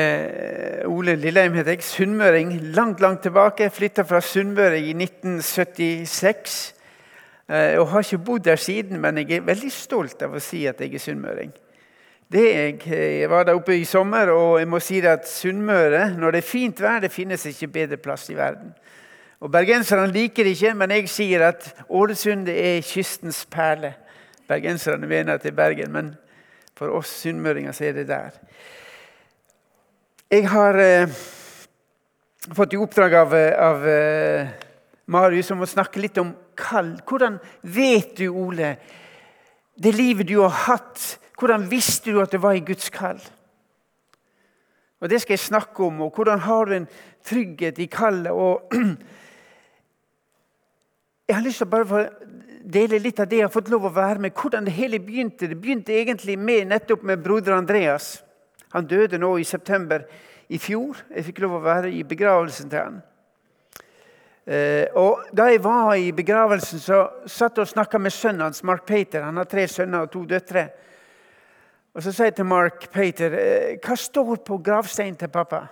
Eh, Ole Lilleheim heter jeg. Sunnmøring. Langt, langt tilbake. Flytta fra Sunnmøre i 1976. Eh, og har ikke bodd der siden, men jeg er veldig stolt av å si at jeg er sunnmøring. Det jeg, jeg var der oppe i sommer, og jeg må si at Sunnmøre, når det er fint vær, det finnes ikke bedre plass i verden. Og Bergenserne liker det ikke, men jeg sier at Ålesund er kystens perle. Bergenserne mener at det er Bergen, men for oss sunnmøringer så er det der. Jeg har eh, fått i oppdrag av, av eh, Marius om å snakke litt om kall. Hvordan vet du, Ole, det livet du har hatt, hvordan visste du at det var i Guds kall? Og Det skal jeg snakke om. og Hvordan har du en trygghet i kallet? og Jeg har lyst til å bare dele litt av det jeg har fått lov å være med. Hvordan det hele begynte. Det begynte egentlig med, nettopp med broder Andreas. Han døde nå i september i fjor. Jeg fikk lov å være i begravelsen til han. Eh, og Da jeg var i begravelsen, så satt jeg og snakka med sønnen hans, Mark Pater. Han har tre sønner og to døtre. Og Så sa jeg til Mark Pater eh, hva står på gravsteinen til pappa.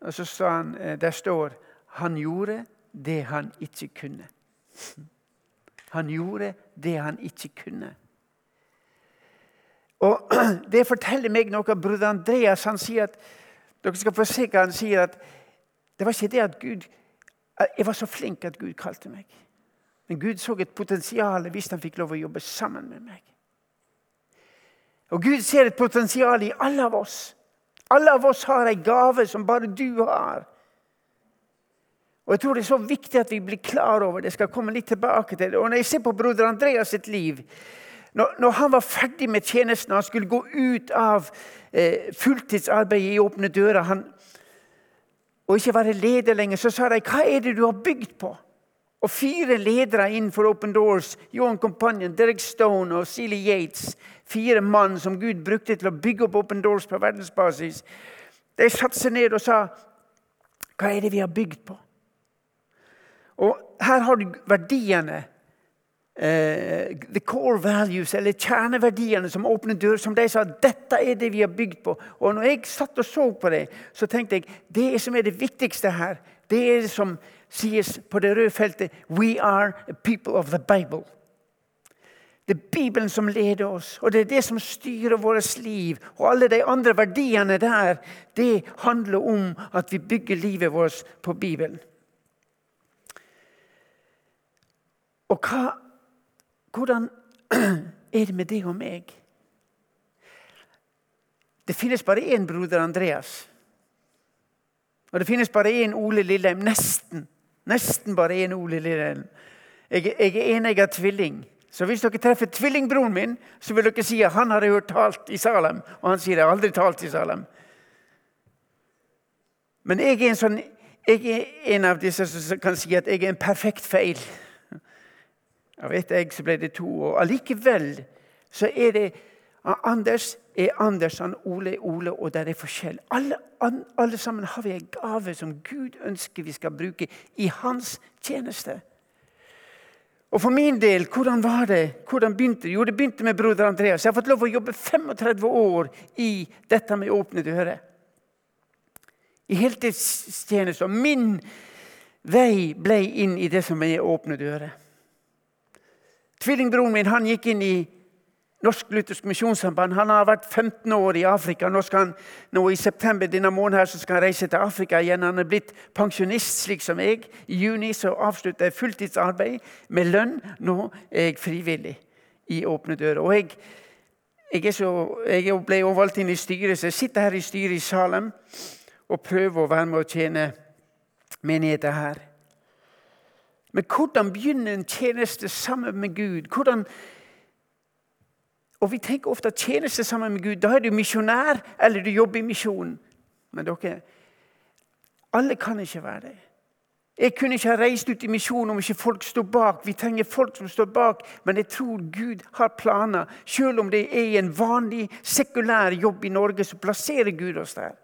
Og Så sa han eh, der står han gjorde det han ikke kunne. Han gjorde det han ikke kunne. Og Det forteller meg noe. Broder Andreas han sier at dere skal få se hva han sier. at Det var ikke det at Gud Jeg var så flink at Gud kalte meg. Men Gud så et potensial hvis han fikk lov å jobbe sammen med meg. Og Gud ser et potensial i alle av oss. Alle av oss har en gave som bare du har. Og jeg tror Det er så viktig at vi blir klar over det. Jeg skal komme litt tilbake til det. Og Når jeg ser på broder Andreas sitt liv når, når, han var ferdig med tjenesten han skulle gå ut av eh, fulltidsarbeid i Åpne dører han, og ikke være leder lenger, så sa de hva er det du har bygd på? Og fire ledere innenfor Open Doors, Johan Companion, Derek Stone og Celie Yates, fire mann som Gud brukte til å bygge opp Open Doors på verdensbasis, de satte seg ned og sa hva er det vi har bygd på? Og Her har du verdiene Uh, the core values, eller kjerneverdiene som åpner dører, som de sa dette er det vi har bygd på. Og når jeg satt og så på det, så tenkte jeg det som er det viktigste her, det er det som sies på det røde feltet We are a people of the Bible. Det er Bibelen som leder oss, og det er det som styrer vårt liv. Og alle de andre verdiene der, det handler om at vi bygger livet vårt på Bibelen. Og hva hvordan er det med deg og meg? Det finnes bare én broder Andreas. Og det finnes bare én Ole Lilleheim. Nesten. Nesten bare én Ole Lilleheim. Jeg, jeg er enegga tvilling. Så hvis dere treffer tvillingbroren min, så vil dere si at han har hørt talt i Salem. Og han sier jeg har aldri talt i Salem. Men jeg er en, sånn, jeg er en av disse som kan si at jeg er en perfekt feil. Av ett egg så ble det to. Og allikevel så er det Anders er Anders, han Ole er Ole, og det er forskjell. Alle, alle sammen har vi en gave som Gud ønsker vi skal bruke i hans tjeneste. Og For min del, hvordan var det? Hvordan begynte det? Jo, det begynte med broder Andreas. Jeg har fått lov å jobbe 35 år i dette med åpne dører. I heltidstjeneste. Og min vei ble inn i det som er åpne dører. Tvillingbroren min han gikk inn i Norsk Luthersk Misjonssamband. Han har vært 15 år i Afrika. Nå, han, nå I september denne måneden her, skal han reise til Afrika igjen. Han er blitt pensjonist, slik som jeg. I juni så avslutter jeg fulltidsarbeid med lønn. Nå er jeg frivillig i Åpne dører. Og jeg, jeg, så, jeg ble valgt inn i styret, så jeg sitter her i styret i Salem og prøver å være med å tjene menigheten her. Men hvordan begynner en tjeneste sammen med Gud? Hvordan og Vi tenker ofte at tjeneste sammen med Gud, da er du misjonær eller du jobber i misjonen. Men dere, alle kan ikke være det. Jeg kunne ikke ha reist ut i misjon om ikke folk står bak. Vi trenger folk som står bak, men jeg tror Gud har planer. Selv om det er en vanlig, sekulær jobb i Norge, så plasserer Gud oss der.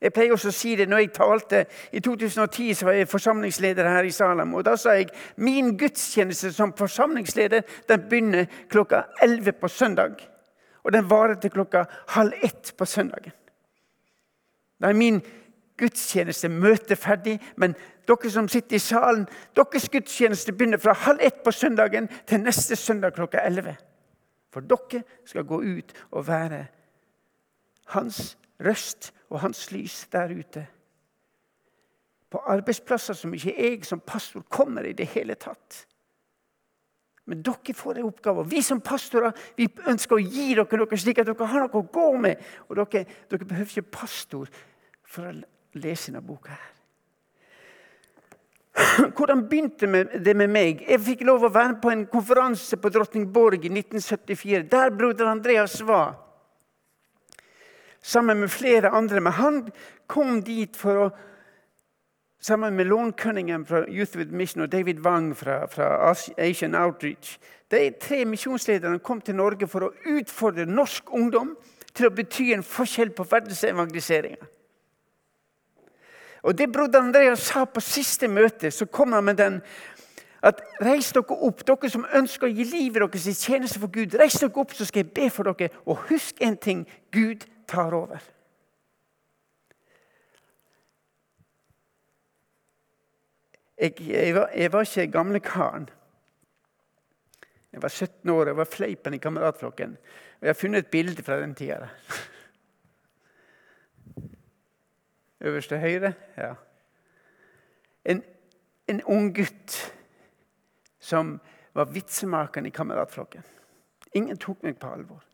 Jeg pleier også å si det når jeg talte. I 2010 så var jeg forsamlingsleder her i Salem. og Da sa jeg min gudstjeneste som forsamlingsleder den begynner klokka 11 på søndag. Og den varer til klokka halv ett på søndagen. Da er min gudstjeneste møte ferdig, men dere som sitter i salen, deres gudstjeneste begynner fra halv ett på søndagen til neste søndag klokka elleve. For dere skal gå ut og være hans røst og hans lys der ute. På arbeidsplasser som ikke jeg som pastor kommer i det hele tatt. Men dere får en oppgave. Vi som pastorer vi ønsker å gi dere noe slik at dere har noe å gå med. Og dere, dere behøver ikke pastor for å lese denne boka. her. Hvordan begynte det med meg? Jeg fikk lov å være på en konferanse på Drottningborg i 1974, der broder Andreas var. Sammen med flere andre. Men han kom dit for å Sammen med Lorne Cunningham fra Youth with Mission og David Wang fra, fra Asian Outreach. De tre misjonslederne kom til Norge for å utfordre norsk ungdom til å bety en forskjell på verdensevangeliseringa. Og det broder Andreas sa på siste møte, så kom han med den at reis dere opp, dere som ønsker å gi livet deres i tjeneste for Gud. Reis dere opp, så skal jeg be for dere. Og husk en ting Gud tar over. Jeg, jeg, var, jeg var, ikke gamle karen. Jeg var 17 år, jeg var fleipen i kameratflokken. Og jeg har funnet et bilde fra den tida. Øverst til høyre? Ja. En, en ung gutt som var vitsemakeren i kameratflokken. Ingen tok meg på alvor.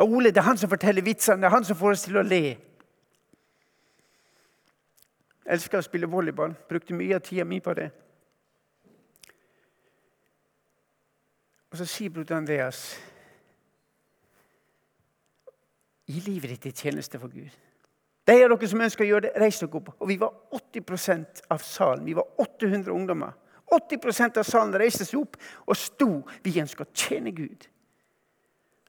Ole det er han som forteller vitsene, det er han som får oss til å le. Jeg elsker å spille volleyball. Brukte mye av tida mi på det. Og så sier bror Andreas Gi livet ditt i tjeneste for Gud. De av dere som ønsker å gjøre det, reis dere opp. Og vi var 80% av salen. Vi var 800 ungdommer. 80% av salen reiste seg opp og sto. Vi ønsker å tjene Gud.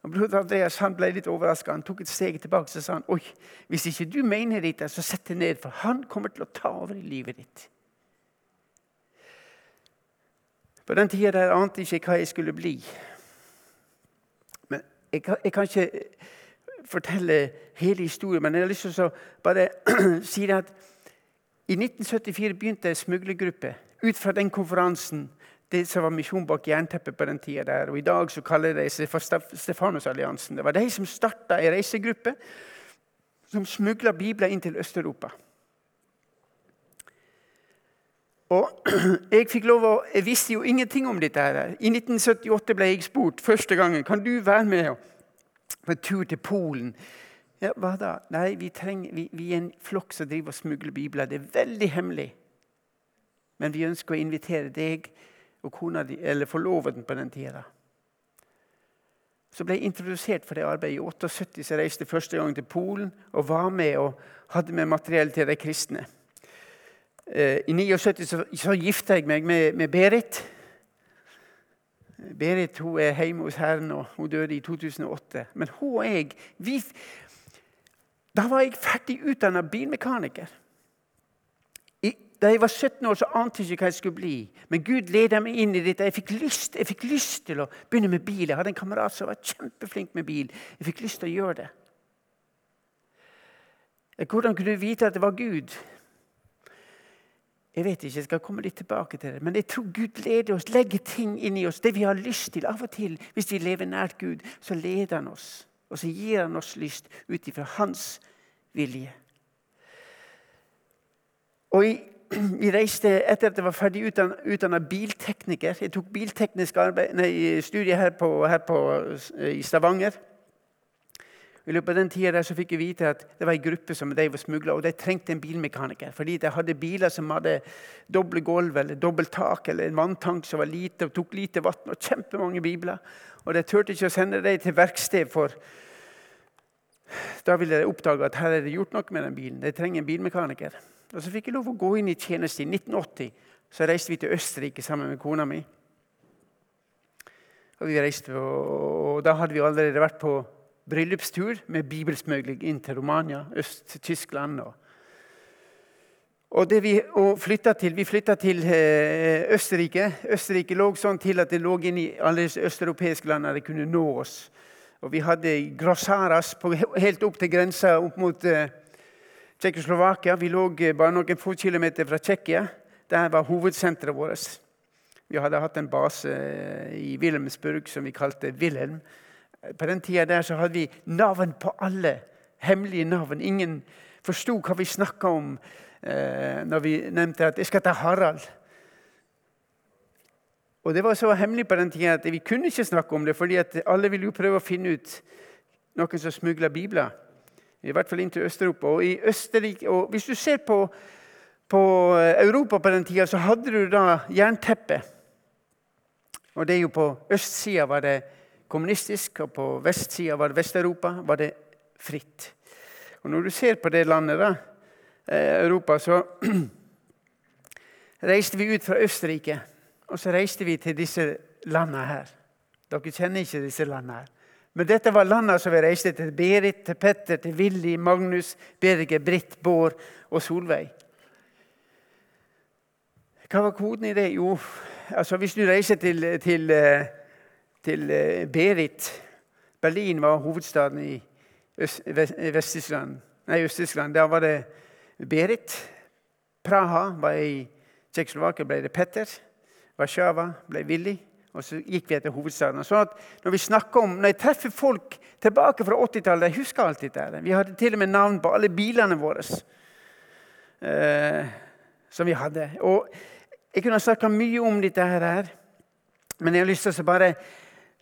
Og Broder Andreas han ble litt overraska. Han tok et steg tilbake og sa han, oi, hvis ikke du mener dette, så sett deg ned, for han kommer til å ta over i livet ditt. På den tida ante jeg ikke hva jeg skulle bli. Men jeg kan, jeg kan ikke fortelle hele historien, men jeg har lyst til å bare si det at i 1974 begynte en smuglergruppe ut fra den konferansen det som var Misjon bak jernteppet på den tida der. Og I dag så kaller de seg for Stefanusalliansen. Det var de som starta ei reisegruppe som smugla bibler inn til Øst-Europa. Og Jeg fikk lov å, jeg visste jo ingenting om dette. her. I 1978 ble jeg spurt første gangen kan du være med på tur til Polen. Ja, Hva da? Nei, vi, trenger, vi, vi er en flokk som driver og smugler bibler. Det er veldig hemmelig. Men vi ønsker å invitere deg og kona di, eller forloveden på den tida. Så ble jeg introdusert for det arbeidet. I 78 så reiste jeg første gang til Polen og var med og hadde med materiell til de kristne. Eh, I 79 så, så gifta jeg meg med, med, Berit. Berit hun er hjemme hos Herren, og hun døde i 2008. Men hun og jeg vi, Da var jeg ferdig utdanna bilmekaniker. Da jeg var 17 år, så ante jeg ikke hva jeg skulle bli. Men Gud ledet meg inn i dette. Jeg fikk, lyst, jeg fikk lyst til å begynne med bil. Jeg hadde en kamerat som var kjempeflink med bil. Jeg fikk lyst til å gjøre det. Hvordan kunne du vite at det var Gud? Jeg vet ikke, jeg skal komme litt tilbake til det. Men jeg tror Gud leder oss, legger ting inn i oss. Det vi har lyst til. Av og til, hvis vi lever nært Gud, så leder han oss. Og så gir han oss lyst ut ifra hans vilje. Og i vi reiste etter at jeg var ferdig utdanna biltekniker. Jeg tok bilteknisk arbeid, nei, studie her, på, her på, i Stavanger. I løpet av den tida fikk jeg vite at det var en gruppe som de var smugla, og de trengte en bilmekaniker. Fordi de hadde biler som hadde doble gulv eller dobbelt tak eller en vanntank som var lite og tok lite vann, og kjempemange bibler. Og de turte ikke å sende dem til verksted, for da ville de oppdage at her er det gjort noe med den bilen. De trenger en bilmekaniker. Og Så fikk jeg lov å gå inn i tjeneste. I 1980 så reiste vi til Østerrike sammen med kona mi. Og, vi reiste, og Da hadde vi allerede vært på bryllupstur med bibelsmugling inn til Romania, Øst-Tyskland. og og det Vi og flytta til, vi flytta til eh, Østerrike. Østerrike lå sånn til at det lå inn i alle østeuropeiske land der det kunne nå oss. Og vi hadde Grossaras helt opp til grensa opp mot uh, Tsjekkoslovakia. Vi lå bare noen få kilometer fra Tsjekkia. Der var hovedsenteret vårt. Vi hadde hatt en base i Wilhelmsburg som vi kalte Wilhelm. På den tida der så hadde vi navn på alle. Hemmelige navn. Ingen forsto hva vi snakka om eh, når vi nevnte at 'jeg skal ta Harald'. Og Det var så hemmelig på den tida at vi kunne ikke snakke om det, fordi alle ville jo prøve å finne ut noen som smugla bibler. I hvert fall inn til Øst-Europa. Og og Hvis du ser på, på Europa på den tida, så hadde du da jernteppe. Og det er jo På østsida var det kommunistisk, og på vestsida var det Vest-Europa. var det fritt. Og Når du ser på det landet, da, eh, Europa, så reiste vi ut fra Østerrike. Og så reiste vi til disse landene her. Dere kjenner ikke disse landene her. Men dette var landene som vi reiste til. Berit, til Petter, til Willy, Magnus, Birger, Britt, Bård og Solveig. Hva var koden i det? Jo, altså hvis du reiser til, til, eh, til eh, Berit Berlin var hovedstaden i Øst-Tyskland. Da var det Berit. Praha var i Tsjekkoslovakia, ble det Petter. Warszawa ble Willy. Og så gikk vi etter hovedstaden. Sånn at når, vi om, når jeg treffer folk tilbake fra 80-tallet Jeg husker alt dette. Vi hadde til og med navn på alle bilene våre. Eh, som vi hadde. Og jeg kunne snakka mye om dette her, men jeg har lyst til å bare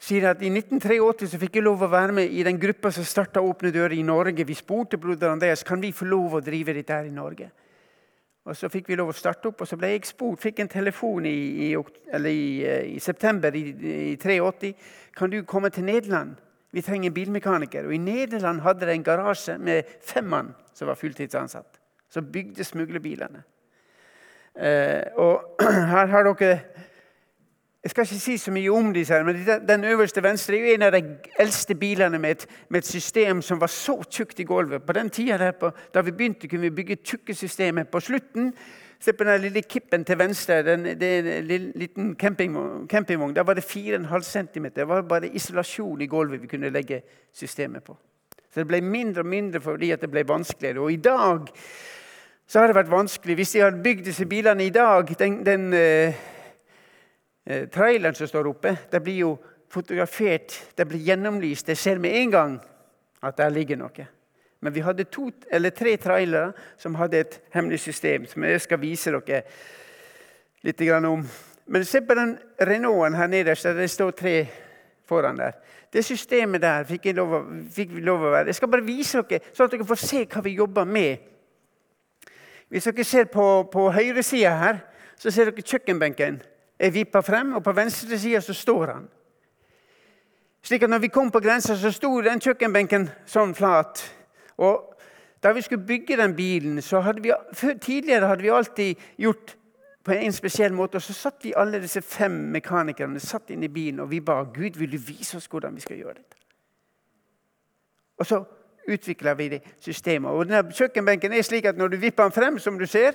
si at i 1983 så fikk jeg lov å være med i den gruppa som starta Åpne dører i Norge. Vi spurte broder Andreas kan vi få lov å drive dette her i Norge. Og Så fikk vi lov å starte opp, og så ble jeg spurt, fikk en telefon i, i, i, i september i, i 83. Kan du komme til Nederland? Vi trenger en bilmekaniker. Og I Nederland hadde de en garasje med fem mann som var fulltidsansatt. Som bygde smuglerbilene. Eh, og her har dere Jeg skal ikke si så mye om disse, her, men den øverste venstre er jo en av de eldste bilene med et, med et system som var så tjukt i gulvet. På den tida på, da vi begynte, kunne vi bygge tjukke systemer. På slutten Se på den lille kippen til venstre. Den, det er en liten campingvogn. campingvogn. Der var det 4,5 cm. Det var bare isolasjon i gulvet vi kunne legge systemet på. Så det ble mindre og mindre fordi det ble vanskeligere. Og i dag så har det vært vanskelig. Hvis de hadde bygd disse bilene i dag den, den uh, Traileren som står oppe, det blir jo fotografert, det blir gjennomlyst. Jeg ser med en gang at der ligger noe. Men vi hadde to eller tre trailere som hadde et hemmelig system, som jeg skal vise dere litt om. Men se på den Renaulten her nederst, der det står tre foran der. Det systemet der fikk, lov, fikk vi lov å være. Jeg skal bare vise dere, sånn at dere får se hva vi jobber med hvis dere ser på, på høyresida her, så ser dere kjøkkenbenken er vippa frem, og på venstresida så står han. Slik at når vi kom på grensa, så sto den kjøkkenbenken sånn flat. Og da vi skulle bygge den bilen, så hadde vi, Tidligere hadde vi alltid gjort på en spesiell måte. og Så satt vi alle disse fem mekanikerne satt inn i bilen og vi ba Gud vil du vise oss hvordan vi skal gjøre dette. Og så utvikla vi det systemet. Og denne Kjøkkenbenken er slik at når du vipper den frem, som du ser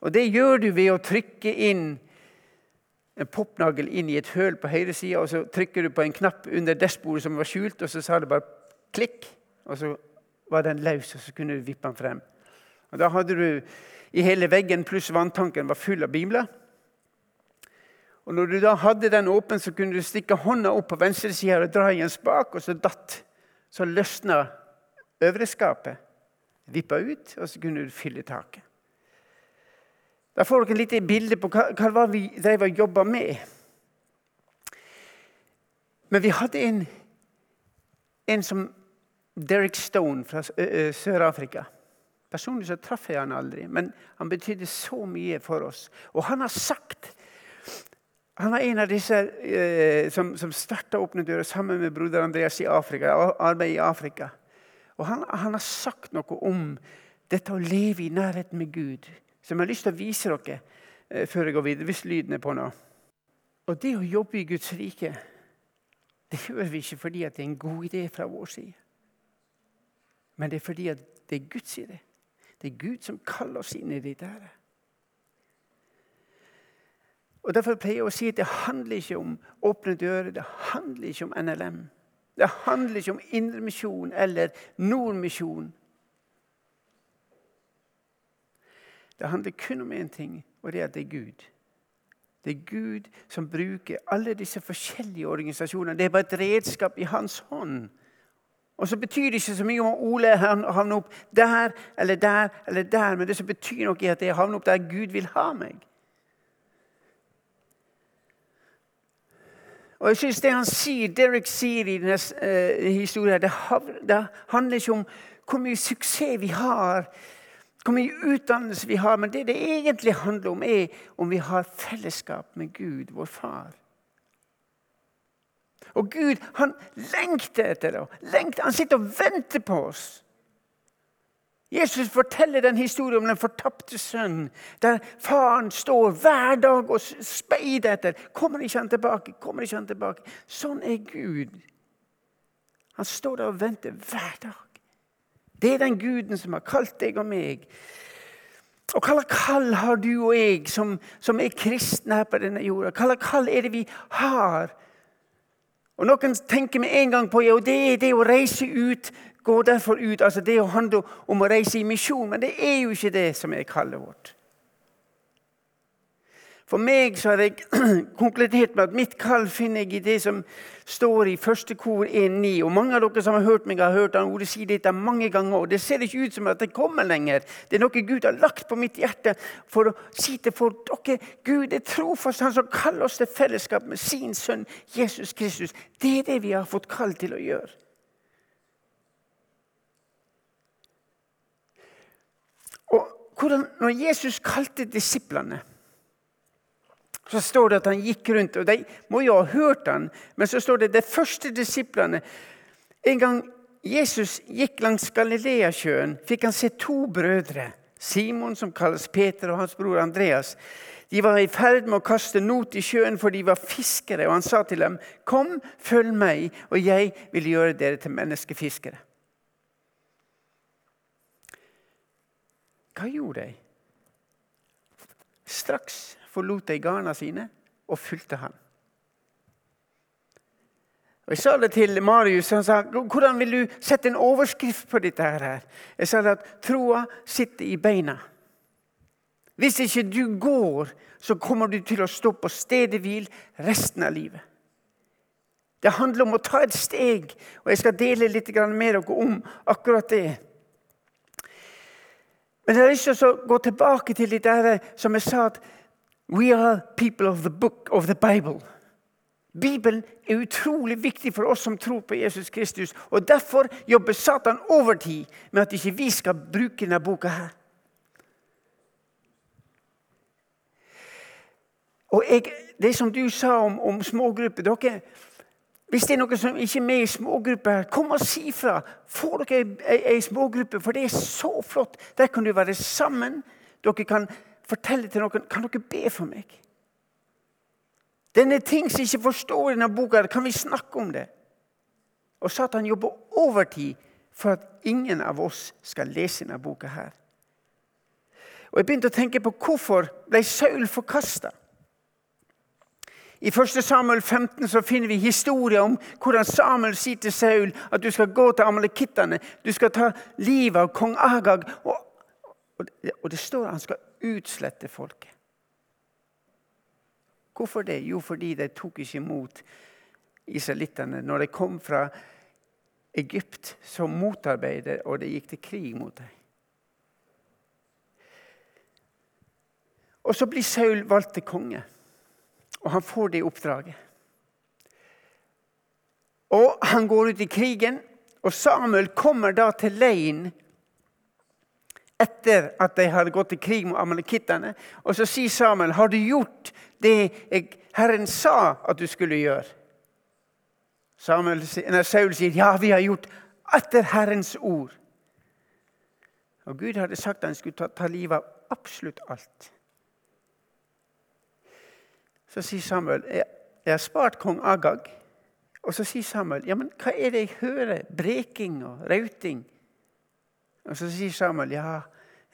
Og det gjør du ved å trykke inn en popnagel inn i et høl på høyre side, og så trykker du på en knapp under dashbordet som var skjult, og så sa det bare klikk, og så var den løs, og så kunne du vippe den frem. Og Da hadde du i hele veggen pluss vanntanken var full av bibler. Og Når du da hadde den åpen, så kunne du stikke hånda opp på venstresida og dra i en spak, og så datt. Så løsna øvre skapet, vippa ut, og så kunne du fylle taket. Da får dere et lite bilde på hva, hva vi drev og jobba med. Men vi hadde en, en som Derek Stone fra Sør-Afrika. Personlig så traff jeg han aldri, men han betydde så mye for oss. Og han har sagt Han var en av disse eh, som, som starta Åpne dører sammen med broder Andreas i Afrika, arbeid i Afrika. Og han, han, har sagt noe om dette å leve i nærheten med Gud, som jeg har lyst til å vise dere eh, før jeg går videre. Hvis lyden er på nå. Og det å jobbe i Guds rike, det gjør vi ikke fordi det er en god idé fra vår side. Men det er fordi det er Guds idé. Det er Gud som kaller oss inn i dette. her. Og Derfor pleier jeg å si at det handler ikke om åpne dører, det handler ikke om NLM. Det handler ikke om indremisjon eller nordmisjon. Det handler kun om én ting, og det er at det er Gud. Det er Gud som bruker alle disse forskjellige organisasjonene. Det er bare et redskap i hans hånd. Og så betyr det ikke så mye om Ole havner opp der eller der eller der, men det som betyr noe, er at jeg havner opp der Gud vil ha meg. Og jeg synes Det han sier, Derek sier i denne uh, historien, det handler ikke om hvor mye suksess vi har, hvor mye utdannelse vi har, men det det egentlig handler om, er om vi har fellesskap med Gud, vår far. Og Gud han lengter etter det. Han sitter og venter på oss. Jesus forteller den historien om den fortapte sønnen, der faren står hver dag og speider etter. Kommer ikke han tilbake? Kommer ikke han tilbake? Sånn er Gud. Han står der og venter hver dag. Det er den guden som har kalt deg og meg. Og hva slags kall har du og jeg som, som er kristne her på denne jorda? Hva slags kall er det vi har? Og Noen tenker med en gang på ja, det er det å reise ut, gå derfor ut. altså Det handler om å reise i misjon, men det er jo ikke det som er kallet vårt. For meg så har jeg konkludert med at mitt kall finner jeg i det som står i første kor 1.9. Og mange av dere som har hørt meg, har hørt han ordet si dette mange ganger. og Det ser ikke ut som at det kommer lenger. Det er noe Gud har lagt på mitt hjerte for å si til folk dere, Gud er trofast, han som kaller oss til fellesskap med sin sønn Jesus Kristus. Det er det vi har fått kall til å gjøre. Og hvordan, når Jesus kalte disiplene så står det at han gikk rundt, og De må jo ha hørt han, men så står det de første disiplene En gang Jesus gikk langs Galileasjøen, fikk han se to brødre. Simon, som kalles Peter, og hans bror Andreas. De var i ferd med å kaste not i sjøen, for de var fiskere. Og han sa til dem, 'Kom, følg meg, og jeg vil gjøre dere til menneskefiskere.' Hva gjorde de? Straks forlot de garna sine og fulgte han. Og Jeg sa det til Marius. Han sa hvordan vil du sette en overskrift på dette. her? Jeg sa det at troa sitter i beina. Hvis ikke du går, så kommer du til å stå på stedet hvil resten av livet. Det handler om å ta et steg, og jeg skal dele litt dere om akkurat det. Men jeg har lyst til å gå tilbake til det som jeg sa, at We are people of the book of the Bible. Bibelen er utrolig viktig for oss som tror på Jesus Kristus. og Derfor jobber Satan overtid med at ikke vi skal bruke denne boka. her. Og jeg, Det som du sa om, om smågrupper dere, Hvis det er noen som ikke er med i smågrupper, kom og si fra. Få dere ei smågruppe, for det er så flott. Der kan du være sammen. Dere kan fortelle til noen kan dere be for meg. Denne ting som ikke forstår denne boka, kan vi snakke om det? Og Satan jobber overtid for at ingen av oss skal lese denne boka. her. Og Jeg begynte å tenke på hvorfor ble Saul forkasta. I 1. Samuel 15 så finner vi historier om hvordan Samuel sier til Saul at du skal gå til amalekittene, du skal ta livet av kong Agag. Og, og, og det står at han skal utslette folket. Hvorfor det? Jo, fordi de tok ikke imot israelittene. Når de kom fra Egypt, så motarbeidet og det gikk til krig mot dem. Og Så blir Saul valgt til konge, og han får det oppdraget. Og Han går ut i krigen, og Samuel kommer da til leiren etter at de hadde gått til krig mot amalekittene. Og så sier Samuel, 'Har du gjort det Herren sa at du skulle gjøre?' Samuel, Saul sier, 'Ja, vi har gjort etter Herrens ord'. Og Gud hadde sagt at han skulle ta, ta livet av absolutt alt. Så sier Samuel, 'Jeg, jeg har spart kong Agag.' Og så sier Samuel, 'Ja, men hva er det jeg hører? Breking og rauting?' Og Så sier Samuel ja,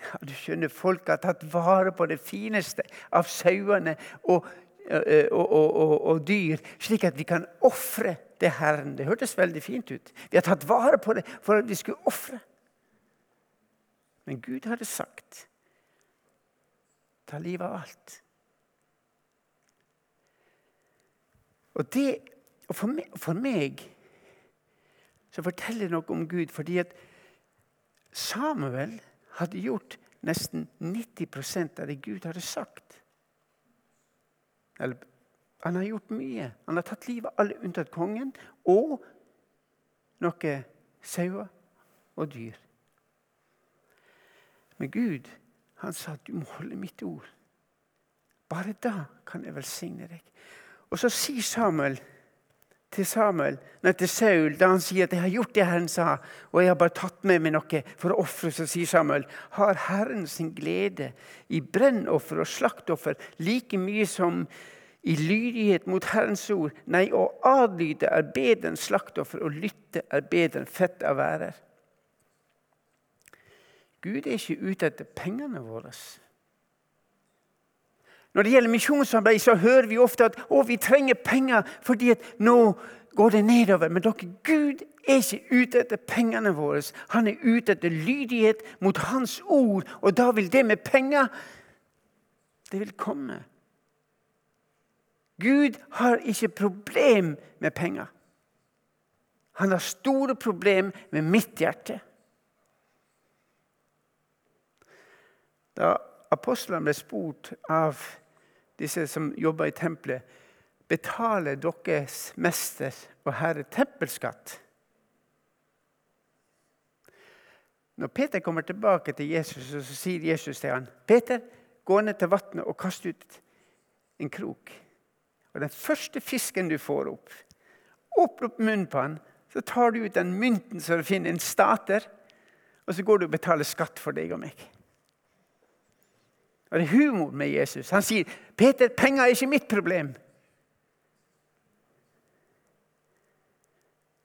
ja, du skjønner, folk har tatt vare på det fineste av sauene og eh, og, og, og, dyr, slik at vi kan ofre det Herren. Det hørtes veldig fint ut. Vi har tatt vare på det for at vi skulle ofre. Men Gud hadde sagt ta livet av alt. Og, det, og for, meg, for meg så forteller det noe om Gud fordi at Samuel hadde gjort nesten 90% av det Gud hadde sagt. Eller, han har gjort mye. Han har tatt livet av alle unntatt kongen og noen sauer og dyr. Men Gud han sa du må holde mitt ord. Bare da kan jeg velsigne deg. Og så sier Samuel til Samuel, nei, til Saul, da han sier at 'jeg har gjort det Herren sa', og 'jeg har bare tatt med meg noe for å ofre', så sier Samuel, 'har Herren sin glede i brennoffer og slaktoffer like mye som i lydighet mot Herrens ord?' 'Nei, å adlyde er bedre enn slaktoffer, og lytte er bedre enn fett av værer.' Gud er ikke ute etter pengene våre. Når det gjelder misjonsarbeid, så hører vi ofte at å, vi trenger penger fordi at nå går det nedover. Men dere, Gud er ikke ute etter pengene våre. Han er ute etter lydighet mot Hans ord. Og da vil det med penger Det vil komme. Gud har ikke problem med penger. Han har store problem med mitt hjerte. Da apostlene ble spurt av disse som jobber i tempelet, betaler deres mester og herre tempelskatt? Når Peter kommer tilbake til Jesus, så sier Jesus til han, Peter, gå ned til vannet og kast ut en krok. Og Den første fisken du får opp, åpne opp munnen på han, så tar du ut den mynten som du finner, en stater, og så går du og betaler skatt for deg og meg. Det er humor med Jesus. Han sier, 'Peter, penger er ikke mitt problem.'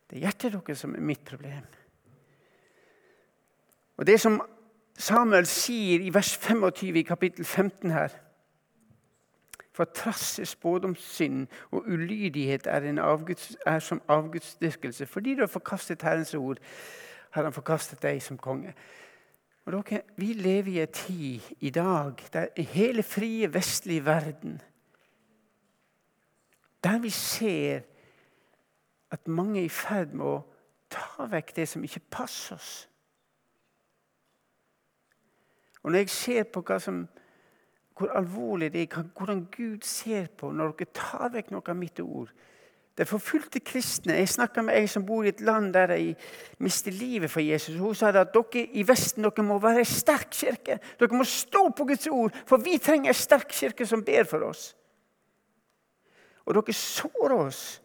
Det er hjertet deres som er mitt problem. Og Det som Samuel sier i vers 25 i kapittel 15 her For trasse, spådomssynd og ulydighet er, avguds, er som avgudsdyrkelse. Fordi du har forkastet Herrens ord, har han forkastet deg som konge. Og dere, Vi lever i en tid i dag der hele frie, vestlige verden Der vi ser at mange er i ferd med å ta vekk det som ikke passer oss. Og Når jeg ser på som, hvor alvorlig det er, hvordan Gud ser på når dere tar vekk noe av mitt ord det forfulgte kristne Jeg snakka med ei som bor i et land der de mister livet for Jesus. Hun sa at dere i Vesten dere må være en sterk kirke. Dere må stå på Guds ord, for vi trenger en sterk kirke som ber for oss. Og dere sårer oss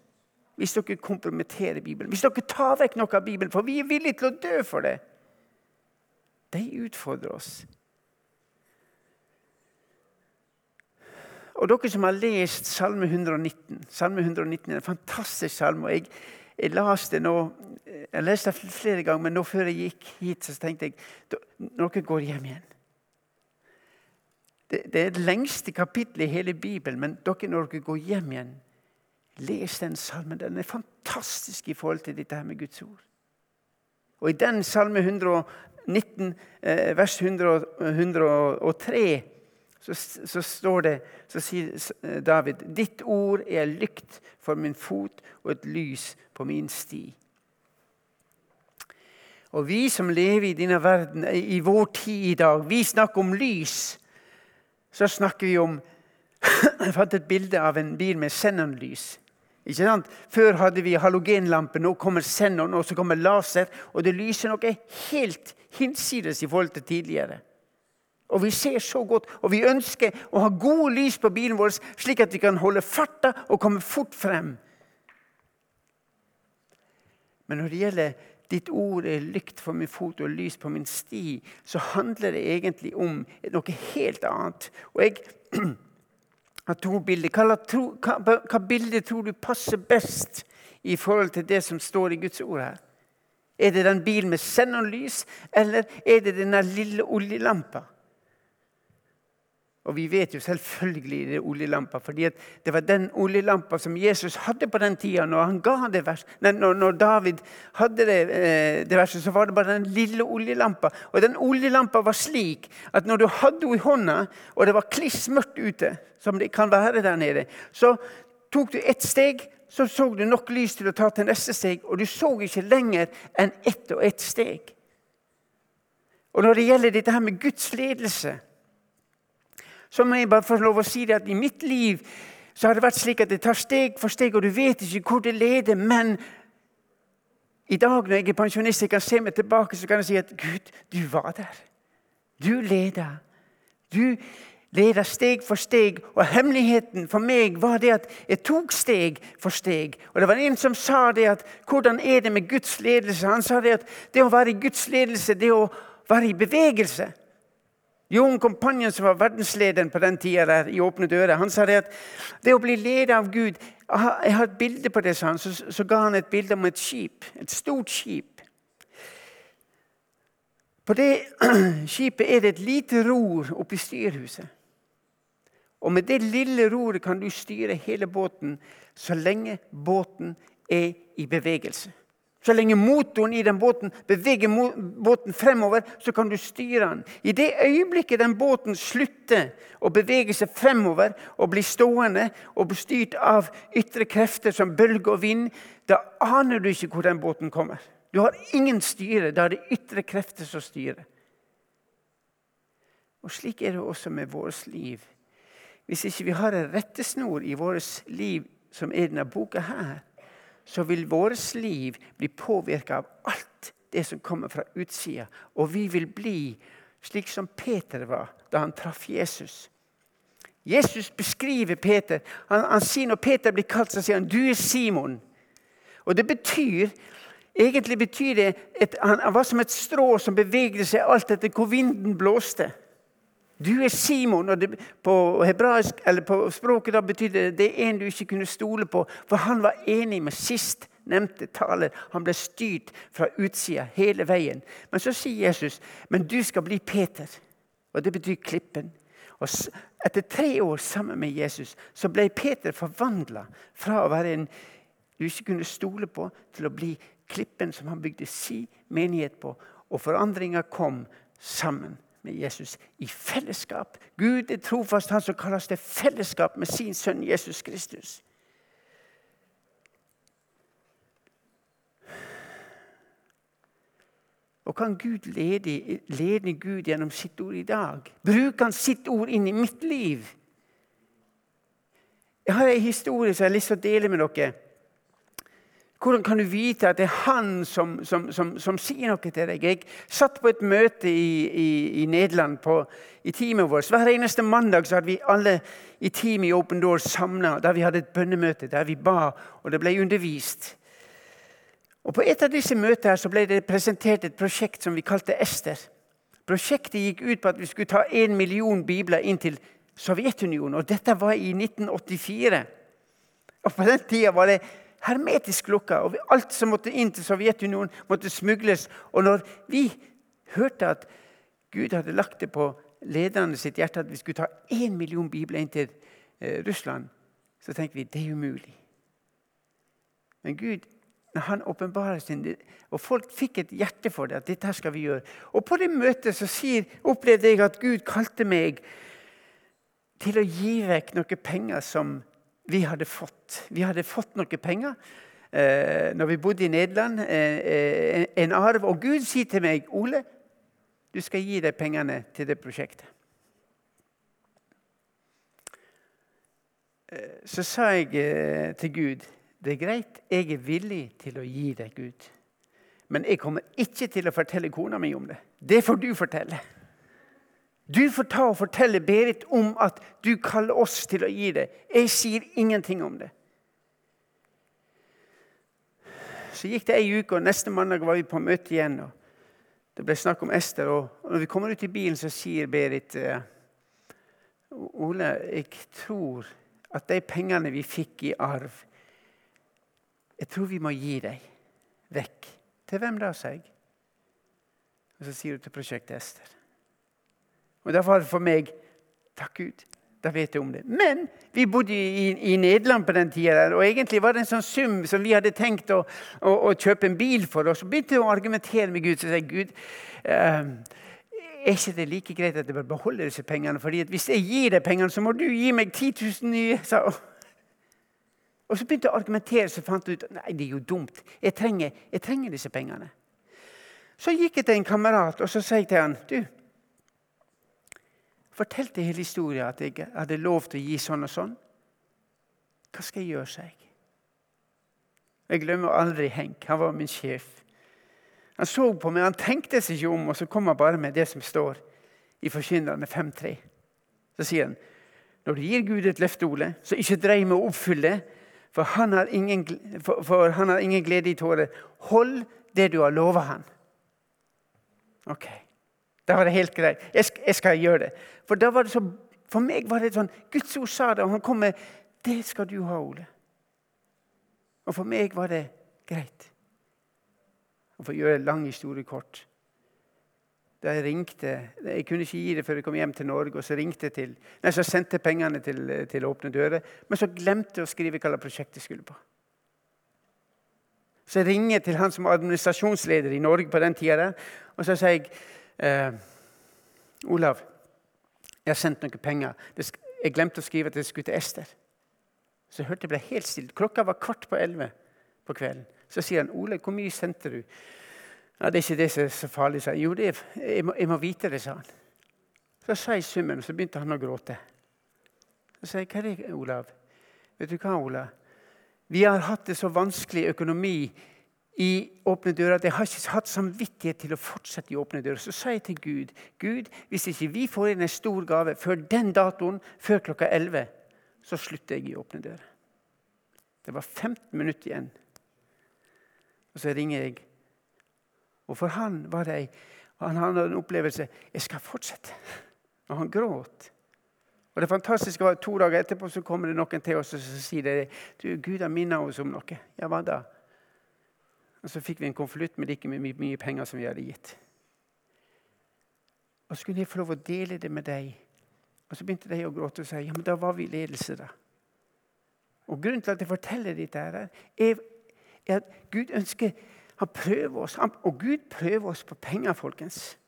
hvis dere kompromitterer Bibelen. Hvis dere tar vekk noe av Bibelen, for vi er villige til å dø for det. De utfordrer oss. Og dere som har lest Salme 119 Salme 119 er en fantastisk salme. og jeg, jeg leste nå, jeg leste det flere ganger, men nå før jeg gikk hit, så tenkte jeg dere går hjem igjen det, det, er det lengste kapittelet i hele Bibelen, men dere når dere går hjem igjen, les den salmen. Den er fantastisk i forhold til dette her med Guds ord. Og i den salme 119, eh, vers 100, 103 så, så, står det, så sier eh, David Ditt ord er lykt for min fot og et lys på min sti. Og vi som lever i denne verden, i vår tid i dag, vi snakker om lys. Så snakker vi om Jeg fant et bilde av en bil med xenonlys. Ikke sant? Før hadde vi halogenlampe, nå kommer xenon, og så kommer laser. Og det lyser noe helt hinsides i forhold til tidligere. Og vi ser så godt, og vi ønsker å ha gode lys på bilen vår, slik at vi kan holde farta og komme fort frem. Men når det gjelder ditt ord er lykt for min fot og lys på min sti, så handler det egentlig om noe helt annet. Og jeg har to bilder. Hva, hva, hva bilde tror du passer best i forhold til det som står i Guds ord her? Er det den bilen med xenonlys, eller er det denne lille oljelampa? Og vi vet jo selvfølgelig det er oljelampa, fordi det var den oljelampa som Jesus hadde på den tida. Når, vers, nei, når, når David hadde det, eh, det, verset, så var det bare den lille oljelampa. Og den oljelampa var slik at når du hadde henne i hånda, og det var kliss mørkt ute, som det kan være der nede, så tok du ett steg, så så du nok lys til å ta til neste steg, og du så ikke lenger enn ett og ett steg. Og når det gjelder dette her med Guds ledelse så må jeg bare få lov å si det at i mitt liv så har det vært slik at det tar steg for steg, og du vet ikke hvor det leder. Men i dag når jeg er pensjonist jeg kan se meg tilbake, så kan jeg si at Gud, du var der. Du leda. Du leda steg for steg. Og hemmeligheten for meg var det at jeg tok steg for steg. Og det var en som sa det at hvordan er det med Guds ledelse? Han sa det at det å være i Guds ledelse, det å være i bevegelse. Jon Kompanjen, som var verdenslederen på den tida i Åpne dører, han sa det at det å bli ledet av Gud Jeg har et bilde på det, sa han. Så, så ga han et bilde om et skip. Et stort skip. På det skipet er det et lite ror oppi styrhuset. Og med det lille roret kan du styre hele båten så lenge båten er i bevegelse. Så lenge motoren i den båten beveger båten fremover, så kan du styre den. I det øyeblikket den båten slutter å bevege seg fremover og blir stående og blir styrt av ytre krefter som bølger og vind, da aner du ikke hvor den båten kommer. Du har ingen styre. Da er det ytre krefter som styrer. Og Slik er det også med vårt liv. Hvis ikke vi har en rettesnor i vårt liv, som er denne boka her, så vil vårt liv bli påvirka av alt det som kommer fra utsida. Og vi vil bli slik som Peter var da han traff Jesus. Jesus beskriver Peter. Han, han sier Når Peter blir kalt, så sier han 'Du er Simon'. Og det betyr Egentlig betyr det at han var som et strå som bevegde seg alt etter hvor vinden blåste. Du er Simon. og det, På hebraisk, på språket da betyr det det er en du ikke kunne stole på. For han var enig med sist nevnte taler. Han ble styrt fra utsida hele veien. Men så sier Jesus, 'Men du skal bli Peter'. Og det betyr klippen. Og Etter tre år sammen med Jesus så ble Peter forvandla fra å være en du ikke kunne stole på, til å bli klippen som han bygde si menighet på. Og forandringa kom sammen med Jesus i fellesskap. Gud er trofast, han som kalles det fellesskap med sin sønn Jesus Kristus. Og kan Gud lede, lede Gud gjennom sitt ord i dag? Bruker han sitt ord inn i mitt liv? Jeg har en historie som jeg har lyst til å dele med dere. Hvordan kan du vite at det er han som, som, som, som sier noe til deg? Jeg satt på et møte i, i, i Nederland på, i teamet vårt. Hver eneste mandag så hadde vi alle i teamet i Open Doors samla der vi hadde et bønnemøte der vi ba, og det ble undervist. Og På et av disse møtene så ble det presentert et prosjekt som vi kalte Ester. Prosjektet gikk ut på at vi skulle ta én million bibler inn til Sovjetunionen. og Dette var i 1984. Og På den tida var det hermetisk lukka. Og alt som måtte inn til Sovjetunionen, måtte smugles. Og når vi hørte at Gud hadde lagt det på lederne sitt hjerte at vi skulle ta én million bibler inn til eh, Russland, så tenkte vi det er umulig. Men Gud når han åpenbarer sin Og folk fikk et hjerte for det. at dette skal vi gjøre. Og På det møtet så sier, opplevde jeg at Gud kalte meg til å gi vekk noen penger som vi hadde fått. Vi hadde fått noe penger eh, når vi bodde i Nederland. Eh, en arv. Og Gud sier til meg, 'Ole, du skal gi de pengene til det prosjektet.' Eh, så sa jeg eh, til Gud, 'Det er greit, jeg er villig til å gi deg, Gud.' Men jeg kommer ikke til å fortelle kona mi om det. Det får du fortelle. Du får ta og fortelle Berit om at du kaller oss til å gi det. Jeg sier ingenting om det. Så gikk det ei uke, og neste mandag var vi på møte igjen. og Det ble snakk om Ester. og Når vi kommer ut i bilen, så sier Berit eh, Ole, jeg tror at de pengene vi fikk i arv Jeg tror vi må gi dem vekk. Til hvem da, sa jeg. Og så sier hun til prosjektet Ester. Og Derfor var det for meg Takk Gud. Da vet jeg om det. Men vi bodde i, i Nederland på den tida, og egentlig var det en sånn sum som vi hadde tenkt å, å, å kjøpe en bil for. Og så begynte jeg å argumentere med Gud. Så sa jeg, Gud, uh, er ikke det like greit at jeg bør beholde disse pengene? Fordi hvis jeg gir deg pengene, så må du gi meg 10 000 nye. Så. Og så begynte jeg å argumentere, så fant jeg ut nei, det er jo dumt. Jeg trenger, jeg trenger disse pengene. Så gikk jeg til en kamerat og så sa jeg til han, du, fortalte hele historien at jeg hadde lov til å gi sånn og sånn. Hva skal jeg gjøre, sa jeg. Jeg glemmer aldri Henk. Han var min sjef. Han så på meg, han tenkte seg ikke om, og så kom han bare med det som står i Forkynnerne 5.3. Så sier han når du gir Gud et løfte, Ole, så ikke drei med å oppfylle, for han har ingen, for, for han har ingen glede i tårer. Hold det du har lova han. Ok. Da var det helt greit. Jeg skal, jeg skal gjøre det. For, det så, for meg var det sånn Guds ord sa det, og han kom med Det skal du ha, Ole. Og for meg var det greit. Og For å gjøre en lang historie kort da jeg ringte Jeg kunne ikke gi det før jeg kom hjem til Norge. og Så ringte jeg til, nei, så sendte jeg pengene til, til Åpne dører. Men så glemte jeg å skrive hva prosjektet skulle på. Så jeg ringer til han som var administrasjonsleder i Norge på den tida. Og så sier jeg eh, Olav, jeg har sendt noen penger. Jeg glemte å skrive at jeg skulle til Ester. Så jeg hørte det ble helt stille. Klokka var kvart på elleve på kvelden. Så sier han, 'Ole, hvor mye sendte du?' Ja, 'Det er ikke det som er så farlig', sa jeg. 'Jo, er, jeg, må, jeg, må, vite det', sa han. Så sa jeg summen, og så begynte han å gråte. Så sa jeg, 'Hva er det, Olav?' Vet du hva, Olav? Vi har hatt det så vanskelig økonomi i Åpne dører at jeg har ikke hatt samvittighet til å fortsette i Åpne dører. Så sa jeg til Gud Gud, hvis ikke vi får inn en stor gave før den datoen, før klokka 11, så slutter jeg i Åpne dører. Det var 15 minutter igjen. Og så ringer jeg. Og for han var det han hadde en opplevelse jeg skal fortsette. Og han gråt. Og det fantastiske var To dager etterpå så kommer det noen til oss og sier det, du, Gud har minnet oss om noe. Ja, hva da? Og Så fikk vi en konvolutt med like mye, mye penger som vi hadde gitt. Og så kunne jeg få lov å dele det med deg. Og Så begynte de å gråte og si ja, men da var vi i ledelse. da. Og Grunnen til at jeg forteller dette, her, er, at Gud ønsker han prøver oss. og Gud prøver oss på penger, folkens.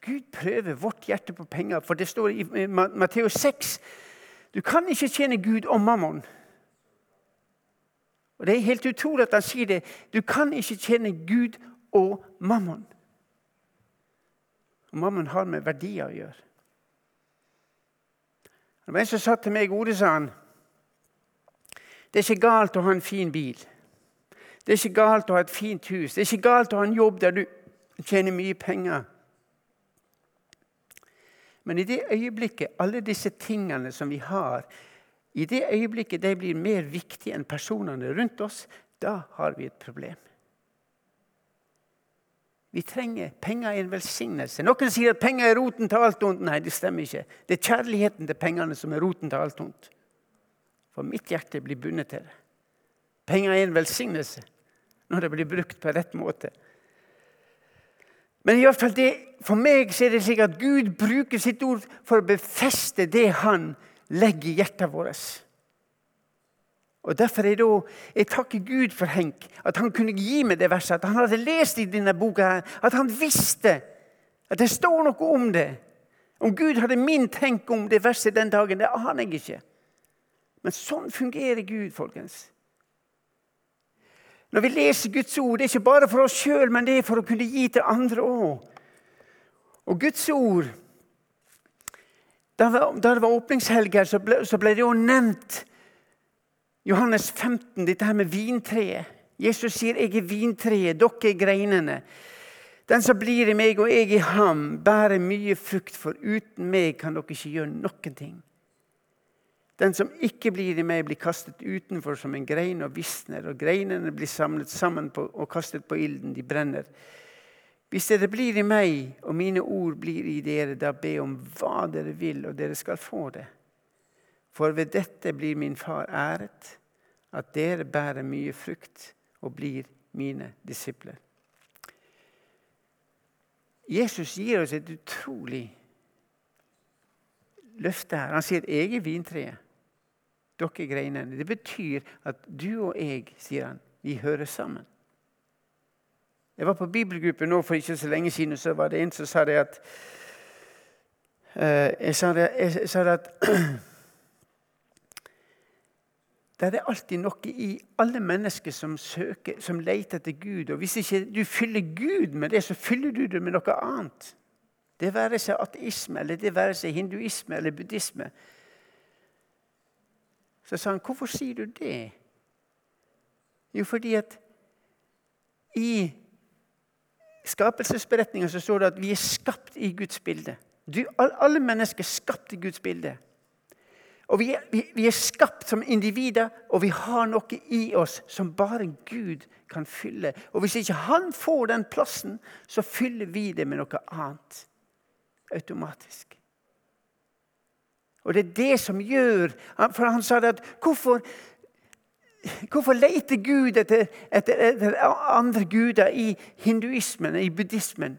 Gud prøver vårt hjerte på penger, for det står i Matteus 6 du kan ikke tjene Gud og mammon. Og Det er helt utrolig at han sier det. Du kan ikke tjene Gud og mammon. Og mammon har med verdier å gjøre. Det var en som sa til meg, Ode, sa han, det er ikke galt å ha en fin bil. Det er ikke galt å ha et fint hus. Det er ikke galt å ha en jobb der du tjener mye penger. Men i det øyeblikket alle disse tingene som vi har, i det øyeblikket de blir mer viktige enn personene rundt oss, da har vi et problem. Vi trenger Penger er en velsignelse. Noen sier at penger er roten til alt ondt. Nei, det stemmer ikke. Det er kjærligheten til pengene som er roten til alt ondt. For mitt hjerte blir bundet til det. Penger er en velsignelse når det blir brukt på rett måte. Men i hvert fall det, for meg er det slik at Gud bruker sitt ord for å befeste det han legger i hjertet vårt. Og Derfor er det jeg takker Gud for Henk, at han kunne gi meg det verset. At han hadde lest i denne boka, at han visste at det står noe om det. Om Gud hadde min tenke om det verset den dagen, det aner jeg ikke. Men sånn fungerer Gud, folkens. Når vi leser Guds ord, det er ikke bare for oss sjøl, men det er for å kunne gi til andre òg. Og Guds ord da, det var åpningshelg her, så ble, så ble det jo nevnt Johannes 15, dette her med vintreet. Jesus sier, 'Jeg er vintreet, dere er greinene'. Den som blir i meg og jeg i ham, bærer mye frukt, for uten meg kan dere ikke gjøre noen ting. Den som ikke blir i meg, blir kastet utenfor som en grein og visner, og greinene blir samlet sammen på, og kastet på ilden, de brenner. Hvis dere blir i meg, og mine ord blir i dere, da be om hva dere vil, og dere skal få det. For ved dette blir min far æret, at dere bærer mye frukt og blir mine disipler. Jesus gir oss et utrolig løfte her. Han sier 'jeg er vintreet'. Dere er greinene. Det betyr at du og jeg, sier han, vi hører sammen. Jeg var på bibelgruppe nå for ikke så lenge siden, og så var det en som sa det at uh, Jeg sa det, jeg sa det at Det er alltid noe i alle mennesker som søker, som leter etter Gud. Og Hvis ikke du fyller Gud med det, så fyller du det med noe annet. Det være seg ateisme, eller det være seg hinduisme eller buddhisme. Så sa han, 'Hvorfor sier du det?' Jo, fordi at i skapelsesberetninga står det at vi er skapt i Guds bilde. Du, alle mennesker er skapt i Guds bilde. Og vi er, vi, vi er, skapt som individer, og vi har noe i oss som bare Gud kan fylle. Og hvis ikke Han får den plassen, så fyller vi det med noe annet. Automatisk. Og det er det som gjør For han sa det at hvorfor, hvorfor leter Gud etter, etter, etter andre guder i hinduismen, i buddhismen?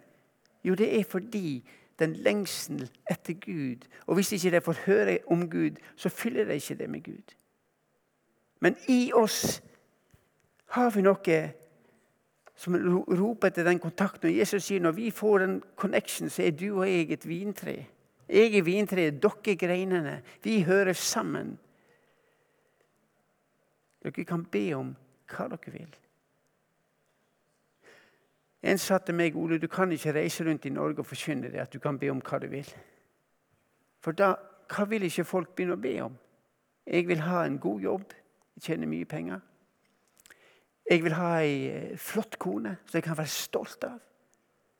Jo, det er fordi den lengsel etter Gud. Og hvis ikke de får høre om Gud, så fyller de ikke det med Gud. Men i oss har vi noe som roper etter den kontakten. Og Jesus sier når vi får den connection, så er du og jeg et vintre. Jeg er vintreet, dere er greinene. Vi hører sammen. Dere kan be om hva dere vil. En sa til meg Ole, du kan ikke reise rundt i Norge og forkynne det at du kan be om hva du vil. For da, hva vil ikke folk begynne å be om? Jeg vil ha en god jobb, jeg tjener mye penger. Jeg vil ha ei eh, flott kone som jeg kan være stolt av.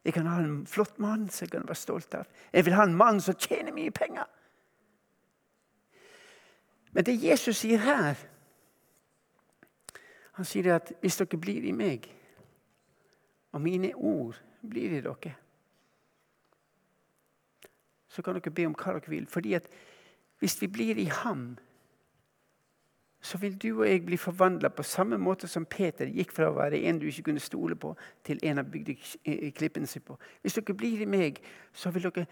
Jeg kan ha en flott mann som jeg kan være stolt av. Jeg vil ha en mann som tjener mye penger. Men det Jesus sier her Han sier at hvis dere blir i meg, og mine ord blir i dere, så kan dere be om hva dere vil. Fordi at hvis vi blir i ham, så vil du og jeg bli forvandla på samme måte som Peter gikk fra å være en du ikke kunne stole på, til en han bygde klippene sine på. Hvis dere blir i meg, så vil dere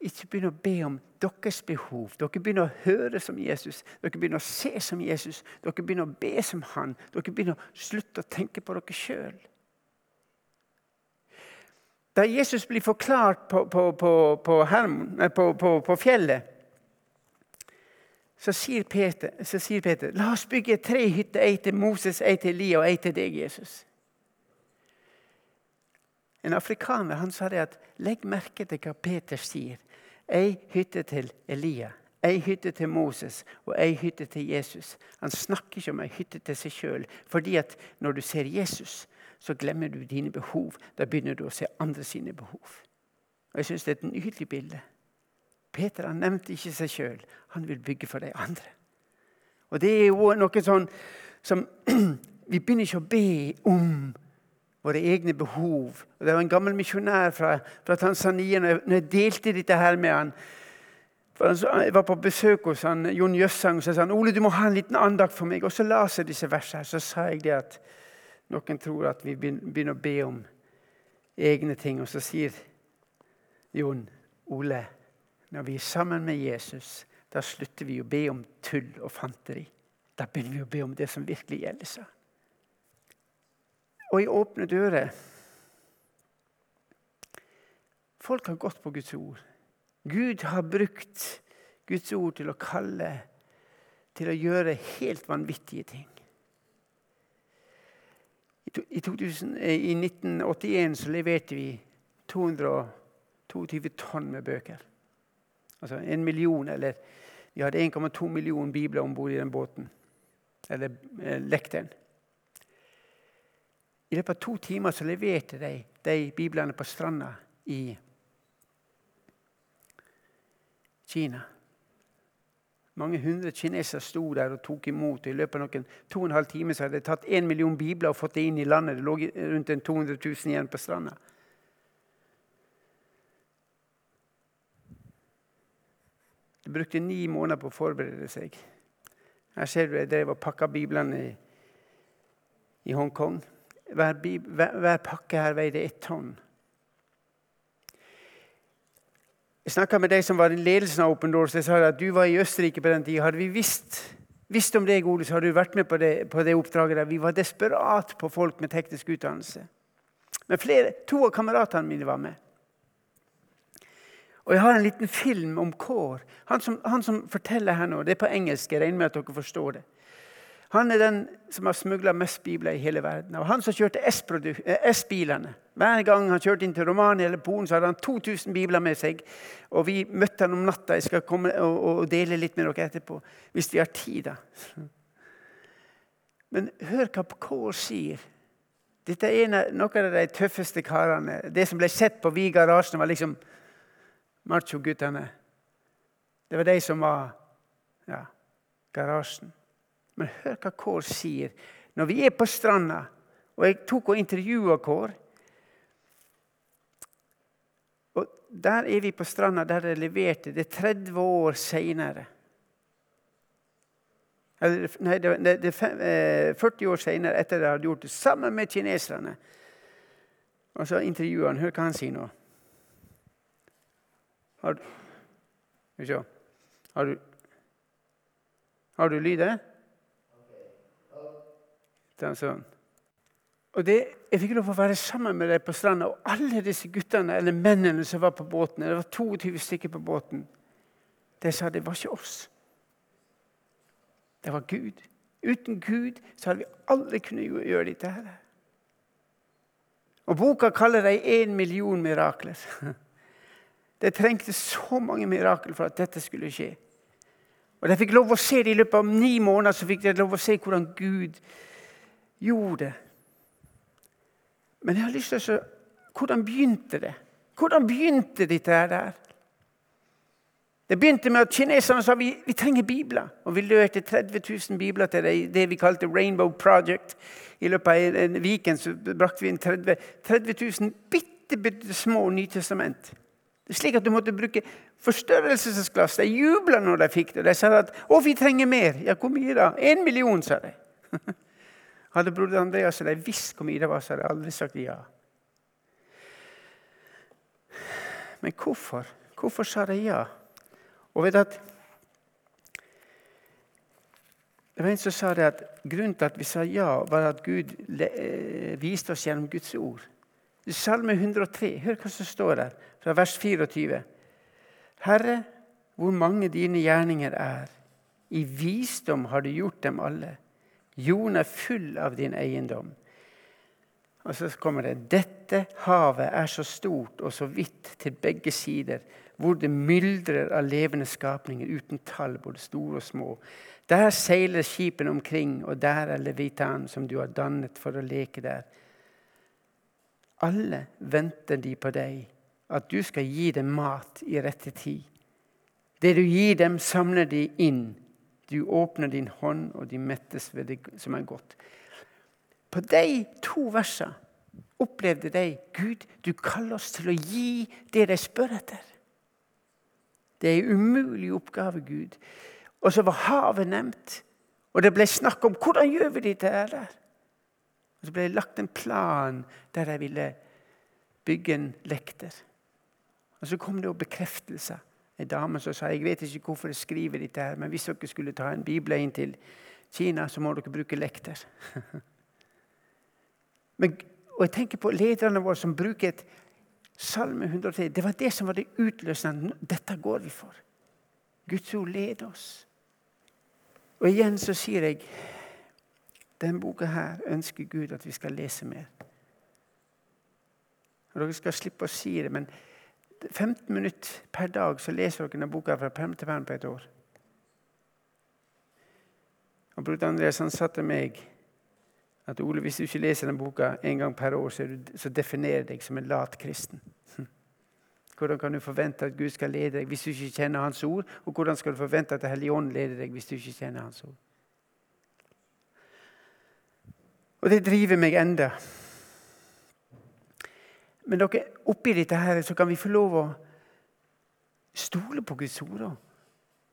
ikke begynner å be om deres behov. Dere begynner å høre som Jesus, dere begynner å se som Jesus, dere begynner å be som han. Dere begynner å slutte å tenke på dere sjøl. Da Jesus blir forklart på, på, på, på fjellet så sier, Peter, så sier Peter la oss bygge tre hytter. Ei til Moses, ei til Elia og ei til deg, Jesus. En afrikaner han sa det at legg merke til hva Peter sier. Ei hytte til Elia, ei hytte til Moses og ei hytte til Jesus. Han snakker ikke om ei hytte til seg sjøl. Fordi at når du ser Jesus, så glemmer du dine behov. Da begynner du å se andre sine behov. Og Jeg syns det er et nydelig bilde. Peter han nevnte ikke seg sjøl. Han vil bygge for de andre. Og Det er jo noe sånn som Vi begynner ikke å be om våre egne behov. Og Det var en gammel misjonær fra, fra, Tanzania. Når jeg delte dette her med han, Jeg var på besøk hos han, Jon Jøssang og så sa han, Ole, du må ha en liten andakt for meg. Og så leste jeg disse versene. Så sa jeg det at noen tror at vi begynner å be om egne ting. Og så sier Jon Ole når vi er sammen med Jesus, da slutter vi å be om tull og fanteri. Da begynner vi å be om det som virkelig gjelder seg. Og i åpne dører Folk har gått på Guds ord. Gud har brukt Guds ord til å kalle, til å gjøre helt vanvittige ting. I, 2000, i 1981 så leverte vi 222 tonn med bøker. Altså en million, eller Vi hadde 1,2 millioner bibler om bord i den båten. Eller eh, lekteren. I løpet av to timer så leverte de de biblene på stranda i Kina. Mange hundre kinesere sto der og tok imot. I løpet av noen to og en halv time så hadde de tatt én million bibler og fått det inn i landet. Det lå rundt 200 000 igjen på stranda. De brukte ni måneder på å forberede seg. Her ser du jeg drev og pakka biblene i, i Hongkong. Hver, hver, hver, pakke her veide ett tonn. Jeg snakka med de som var i ledelsen av Open Doors. Jeg sa at du var i Østerrike på den tida. Hadde vi visst, visst om deg, Ole, så hadde du vært med på det, på det oppdraget. der. Vi var desperat på folk med teknisk utdannelse. Men flere, to av kameratene mine var med. Og jeg har en liten film om Kår. Han, han som, forteller her nå, det er på engelsk. Jeg regner med at dere forstår det. Han er den som har smugla mest bibler i hele verden. Og han som kjørte eh, S-bilene. Hver gang han kjørte inn til Romania eller Polen, så hadde han 2000 bibler med seg. Og vi møtte han om natta. Jeg skal komme og, dele litt med dere etterpå. Hvis vi har tid, da. Men hør hva Kål sier. Dette er av, noen av de tøffeste karene. Det som ble sett på Vi garasjen, var liksom macho-guttene. Det var de som var ja, garasjen. Men hør hva Kår sier. Når vi er på stranda, og jeg tok og intervjua Kår og Der er vi på stranda der de leverte. Det er 30 år seinere. Nei, det er 40 eh, år seinere, etter at de hadde gjort det sammen med kineserne. Og så intervjuer han. Hør hva han sier nå. Har du Skal vi se Har du, har du lyd der? Sånn. Og det, Jeg fikk lov å være sammen med deg på stranda, og alle disse guttene eller mennene som var på båten, det var 22 stykker på båten, de sa det var ikke oss. Det var Gud. Uten Gud så hadde vi aldri kunnet gjøre dette. her. Og Boka kaller dem én million mirakler. Det trengte så mange mirakler for at dette skulle skje. Og De fikk lov å se det i løpet av ni måneder så fikk de lov å se hvordan Gud gjorde det. Men jeg har lyst til å se hvordan begynte det? Hvordan begynte dette der? Det begynte med at kineserne sa vi, vi trenger bibler. Og vi leverte 30 000 bibler til det, det vi kalte Rainbow Project. I løpet av en weekend så brakte vi inn 30, 30 000 bitte, bitte små Nytestament. Det er slik at Du måtte bruke forstørrelsesglass. De jubla når de fikk det. De sa at 'Å, vi trenger mer'. Ja, hvor mye da? En million, sa de. Hadde broder Andreas eller jeg visst hvor mye det var, så hadde jeg aldri sagt ja. Men hvorfor? Hvorfor sa de ja? Og vet at Det var en som sa det at Grunnen til at vi sa ja, var at Gud eh, viste oss gjennom Guds ord. I Salme 103, hør hva som står der, fra vers 24. Herre, hvor mange dine gjerninger er. I visdom har du gjort dem alle. Jorden er full av din eiendom. Og så kommer det Dette havet er så stort og så vidt til begge sider, hvor det myldrer av levende skapninger uten tall, både store og små. Der seiler skipene omkring, og der er levitan, som du har dannet for å leke der. Alle venter de på deg, at du skal gi dem mat i rette tid. Det du gir dem, samler de inn du åpner din hånd, og de mettes ved det som er godt. På de to versene opplevde de Gud, du kaller oss til å gi det de spør etter. Det er en umulig oppgave, Gud. Og så var havet nevnt. Og det ble snakk om hvordan gjør vi dette her. Og så ble det lagt en plan der de ville bygge en lekter. Og så kom det jo bekreftelser en dame som sa jeg vet ikke hvorfor jeg skriver dette, her, men hvis dere skulle ta en bibel inn til Kina, så må dere bruke lekter. men, og jeg tenker på lederne våre som bruker et Salme 103. Det var det som var det utløsende. Dette går vi for. Guds ord leder oss. Og igjen så sier jeg denne boka her ønsker Gud at vi skal lese mer. Og Dere skal slippe å si det, men 15 minutter per dag så leser dere denne boka fra perm til perm på et år. Og Bror Andreas han sa til meg at Ole, hvis du ikke leser denne boka en gang per år, så, du, så definerer deg som en lat kristen. Hvordan kan du forvente at Gud skal lede deg hvis du ikke kjenner Hans ord? Og hvordan skal du forvente at Den hellige ånd leder deg hvis du ikke kjenner Hans ord? Og det driver meg enda. Men dere, oppi dette her så kan vi få lov å stole på Guds ord.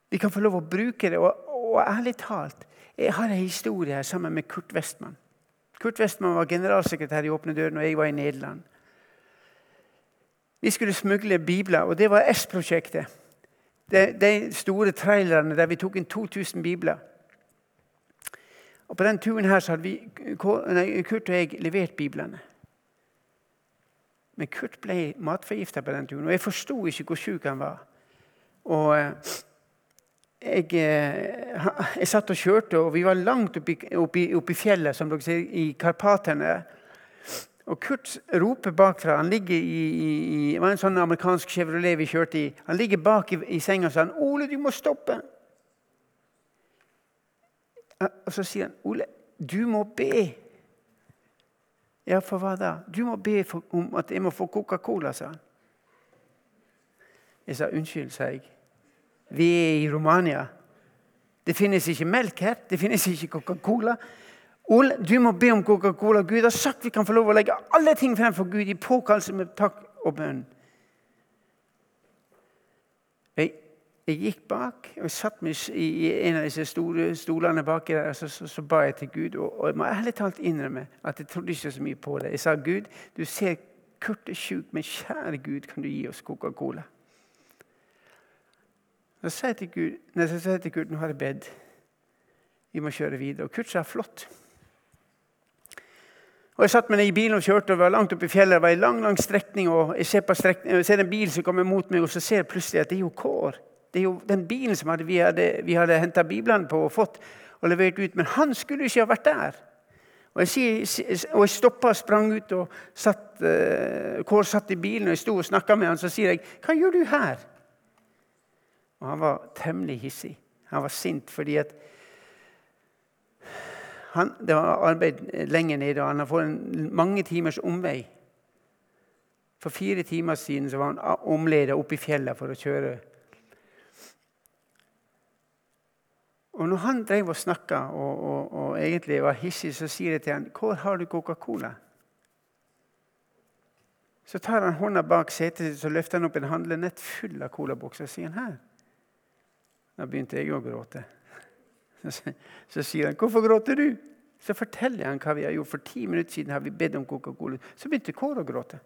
Vi kan få lov å bruke det. Og, og ærlig talt, jeg har en historie her sammen med Kurt Westman. Kurt Westman var generalsekretær i Åpne dører når jeg var i Nederland. Vi skulle smugle bibler, og det var S-prosjektet. De, store trailerne der vi tok inn 2000 bibler. Og På den turen her så hadde vi, Kurt og jeg levert biblene. Men Kurt ble matforgifta på den turen, og jeg forsto ikke hvor sjuk han var. Og eh, jeg, eh, jeg, satt og kjørte, og vi var langt oppi, oppi, oppi fjellet, som dere ser, i Karpatene. Og Kurt roper bakfra. Han ligger i, i, Det var en sånn amerikansk Chevrolet vi kjørte i. Han ligger bak i, i senga og sier 'Ole, du må stoppe'. Og så sier han 'Ole, du må be'. Ja, for hva da? Du må be for, om at jeg må få Coca-Cola, sa han. Jeg sa unnskyld, sa jeg. Vi er i Romania. Det finnes ikke melk her. Det finnes ikke Coca-Cola. Ole, du må be om Coca-Cola. Gud har sagt vi kan få lov å legge alle ting fremfor Gud i påkallelse med takk og bønn. Jeg, jeg, gikk bak og satt meg i, en av disse stolene baki der. og så, så, så, ba jeg til Gud. Og, og jeg må ærlig talt innrømme at jeg trodde ikke så mye på det. Jeg sa Gud, du ser Kurt er sjuk, men kjære Gud, kan du gi oss Coca-Cola? Så sa jeg til Gud, nei, så sa jeg til Gud, nå har jeg bedt. Vi må kjøre videre. Og Kurt sa flott. Og Jeg satt meg den i bilen og kjørte og var langt oppe i fjellet. Det var en lang lang strekning, og Jeg ser, på strekning, jeg ser en bil som kommer mot meg, og så ser jeg plutselig at det er jo Kår. Det er jo den bilen som vi hadde, vi hadde henta biblene på og fått og levert ut. Men han skulle ikke ha vært der. Og jeg, og stoppa og sprang ut, og satt, uh, Kår satt i bilen, og jeg sto og snakka med han, Så sier jeg, 'Hva gjør du her?' Og Han var temmelig hissig. Han var sint fordi at han, det var arbeid lenger nede, og han har fått en mange timers omvei. For fire timer siden så var han omleda opp i fjellet for å kjøre. Og når han drev og snakka og, og, og, egentlig var hissig, så sier jeg til han, 'Hvor har du Coca-Cola?' Så tar han hånda bak setet så løfter han opp en handlenett full av colabokser og sier han, 'Her.' Da begynte jeg å gråte. Så sier han, 'Hvorfor gråter du?' Så forteller han hva vi har gjort. For ti minutter siden har vi bedt om Coca-Cola. Så begynte Kåre å gråte.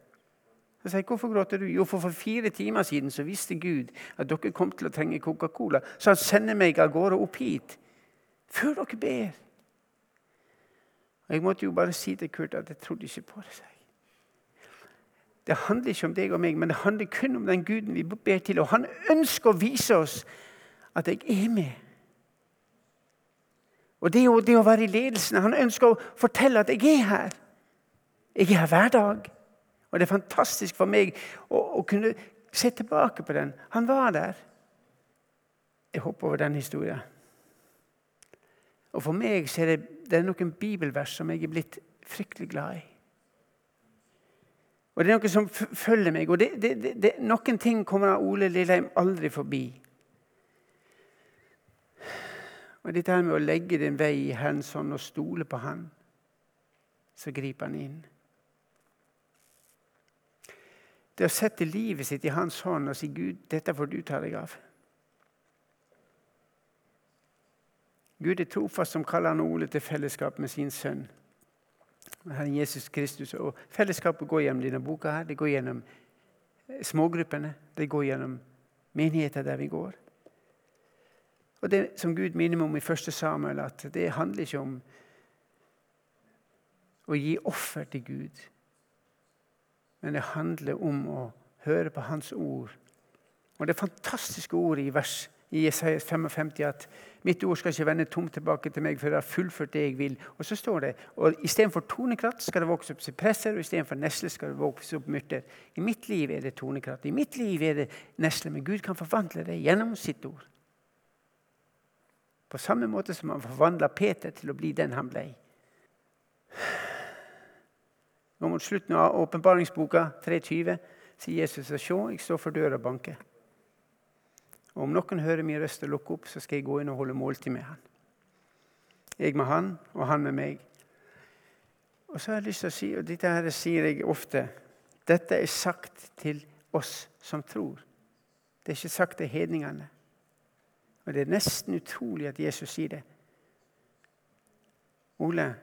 Så sier 'Hvorfor gråter du?' Jo, for for fire timer siden så visste Gud at dere kom til å trenge Coca-Cola. Så han sender meg av gårde opp hit før dere ber. Og Jeg måtte jo bare si til Kurt at jeg trodde ikke på det. Det handler ikke om deg og meg, men det handler kun om den Guden vi ber til. Og han ønsker å vise oss at jeg er med. Og det, det å være i ledelsen Han ønsker å fortelle at 'jeg er her'. Jeg er her hver dag. Og det er fantastisk for meg å, å kunne se tilbake på den. Han var der. Jeg hopper over den historien. Og For meg så er det, det er noen bibelvers som jeg er blitt fryktelig glad i. Og Det er noe som følger meg. og det, det, det, Noen ting kommer Ole Lilleheim aldri forbi. Og dette her med å legge din vei i Herrens hånd og stole på Han, så griper Han inn. Det å sette livet sitt i Hans hånd og si 'Gud, dette får du ta deg av'. Gud er trofast som kaller han Ole til fellesskap med sin sønn. Herren Jesus Kristus. Og Fellesskapet går gjennom denne boka. her, Det går gjennom smågruppene. Det går gjennom menigheter der vi går. Og det som Gud minner meg om i 1. Samuel, at det handler ikke om å gi offer til Gud. Men det handler om å høre på Hans ord. Og det fantastiske ordet i vers i Jesajas 55 at 'mitt ord skal ikke vende tomt tilbake til meg før jeg har fullført det jeg vil'. Og så står det og istedenfor tornekratt skal det vokse opp sypresser, og istedenfor nesle skal det vokse opp myrter. I mitt liv er det tornekratt, i mitt liv er det nesle, men Gud kan forvandle det gjennom sitt ord. På samme måte som han forvandla Peter til å bli den han ble. Og mot slutten av åpenbaringsboka 3.20 sier Jesus at se, jeg står for døra og banker. Og om noen hører min røst og lukker opp, så skal jeg gå inn og holde måltid med han. Jeg med han, og han med meg. Og så har jeg lyst til å si, og dette her sier jeg ofte Dette er sagt til oss som tror. Det er ikke sagt til hedningene. Og Det er nesten utrolig at Jesus sier det. Ole,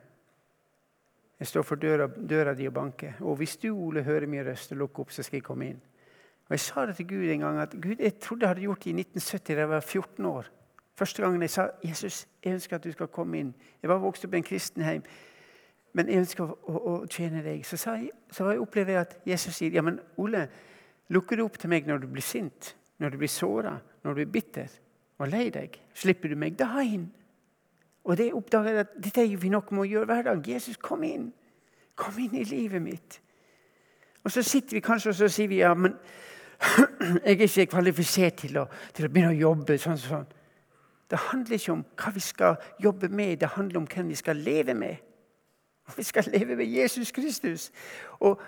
jeg står for døra, døra di og banker. Og hvis du, Ole, hører min røst og lukker opp, så skal jeg komme inn. Og Jeg sa det til Gud en gang at Gud, jeg trodde jeg hadde gjort det i 1970 da jeg var 14 år. Første gangen jeg sa Jesus, jeg ønsker at du skal komme inn. Jeg var vokst opp i en kristen heim, men jeg ønsker å, å, å tjene deg. Så, sa jeg, så jeg opplever jeg at Jesus sier ja, men Ole, lukker du opp til meg når du blir sint, når du blir såra, når du blir bitter og lei deg? Slipper du meg da inn? Og det oppdager jeg at dette er vi nok må gjøre hver dag. Jesus, kom inn. Kom inn i livet mitt. Og så sitter vi kanskje og så sier vi, ja, men jeg er ikke kvalifisert til å, til å begynne å jobbe. sånn sånn. Det handler ikke om hva vi skal jobbe med, det handler om hvem vi skal leve med. Vi skal leve med Jesus Kristus. Og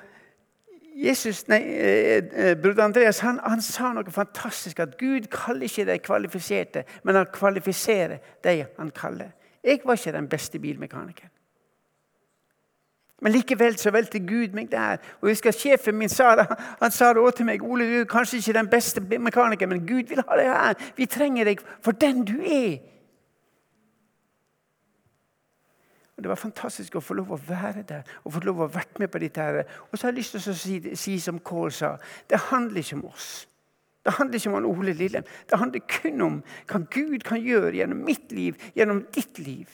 Jesus, nei, eh, eh, Broder Andreas han, han, sa noe fantastisk. At Gud kaller ikke de kvalifiserte, men han kvalifiserer de han kaller. Jeg var ikke den beste bilmekanikeren. Men likevel så valgte Gud meg der. Og jeg husker Sjefen min sa det, han sa det også til meg. Ole, du er kanskje ikke den beste mekanikeren, men Gud vil ha deg her. Vi trenger deg for den du er. Og Det var fantastisk å få lov å være der og få lov å være med på dette. her. Og så har jeg lyst til å si, si som Kål sa, det handler ikke om oss. Det handler ikke om Ole Lillem. Det handler kun om hva Gud kan gjøre gjennom mitt liv, gjennom ditt liv.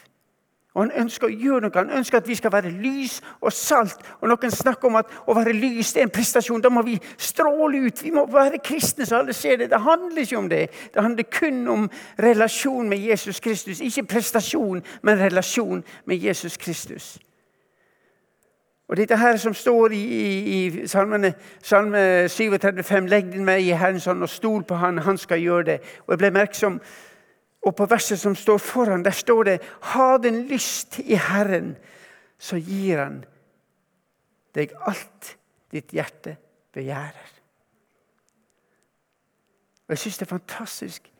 Og Han ønsker å gjøre noe. Han ønsker at vi skal være lys og salt. Og Noen snakker om at å være lys det er en prestasjon. Da må vi stråle ut. Vi må være kristne så alle ser det. Det handler ikke om det. Det handler kun om relasjon med Jesus Kristus. Ikke prestasjon, men relasjon med Jesus Kristus. Og Dette her som står i, i, i salmene, salme 37, 'Legg din meg i Herrens hånd og stol på Han, Han skal gjøre det'. Og Jeg ble merksom og på verset som står foran, der står det Ha den lyst i Herren, så gir Han deg alt ditt hjerte begjærer. Og Jeg syns det er fantastisk.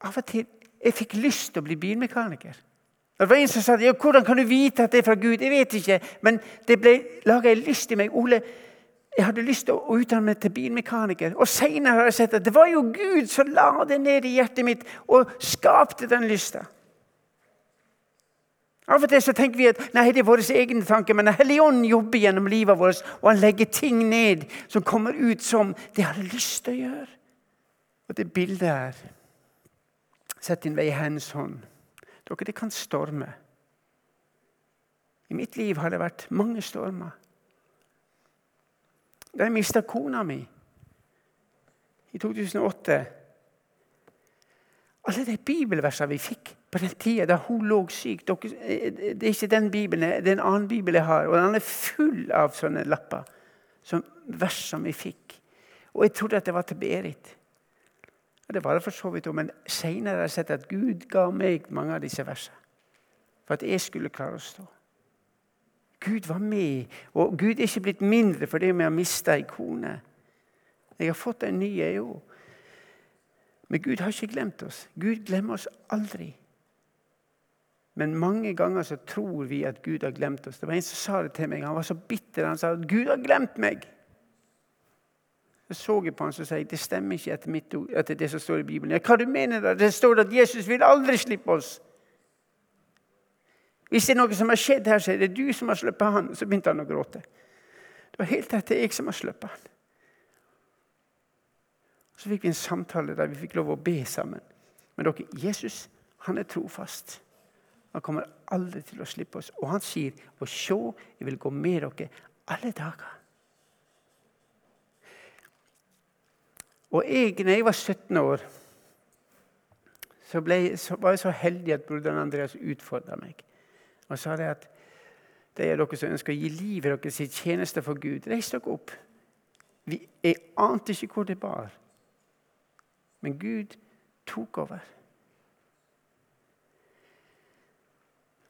Av og til jeg fikk lyst til å bli bilmekaniker. Det var en som sa ja, 'Hvordan kan du vite at det er fra Gud?' Jeg vet ikke, men det ble laga en lyst i meg. Ole, jeg hadde lyst til å utdanne meg til bilmekaniker. Og Senere har jeg sett at det var jo Gud som la det ned i hjertet mitt og skapte den lysta. Av og til så tenker vi at nei, det er våre egne tanker, men Den hellige jobber gjennom livet vårt, og han legger ting ned som kommer ut som det har lyst til å gjøre. Og det bildet her Sett din vei i hennes hånd. Dere, det kan storme. I mitt liv har det vært mange stormer. Da jeg mista kona mi i 2008 Alle de bibelversene vi fikk på den tida da hun lå syk dere, Det er ikke den bibelen, det er en annen bibel jeg har. Og den er full av sånne lapper. Som vers som vi fikk. Og jeg trodde at det var til Berit. Og det var det for så vidt men seinere har jeg sett at Gud ga meg mange av disse versene. For at jeg skulle klare å stå. Gud var med. Og Gud er ikke blitt mindre fordi vi har mista ei kone. Jeg har fått en ny, jeg òg. Men Gud har ikke glemt oss. Gud glemmer oss aldri. Men mange ganger så tror vi at Gud har glemt oss. Det var En som sa det til meg. Han var så bitter. Han sa at 'Gud har glemt meg'. Så så jeg på han og sa det stemmer ikke etter, mitt, etter det som står i Bibelen. Hva du mener da? Det står at Jesus vil aldri slippe oss. Hvis det er noe som har skjedd her, så er det du som har sluppet han. Så begynte han å gråte. Det var helt rett, det er jeg som har sluppet han. Så fikk vi en samtale der vi fikk lov å be sammen. Men dere, Jesus han er trofast. Han kommer aldri til å slippe oss. Og han sier, 'Og se, jeg vil gå med dere alle dager'. Og jeg, når jeg var 17 år, så, ble, så var jeg så heldig at broderen Andreas utfordra meg. Og sa det at de av dere som ønsker å gi livet deres i tjeneste for Gud, reis dere opp. Vi, jeg ante ikke hvor det bar, men Gud tok over.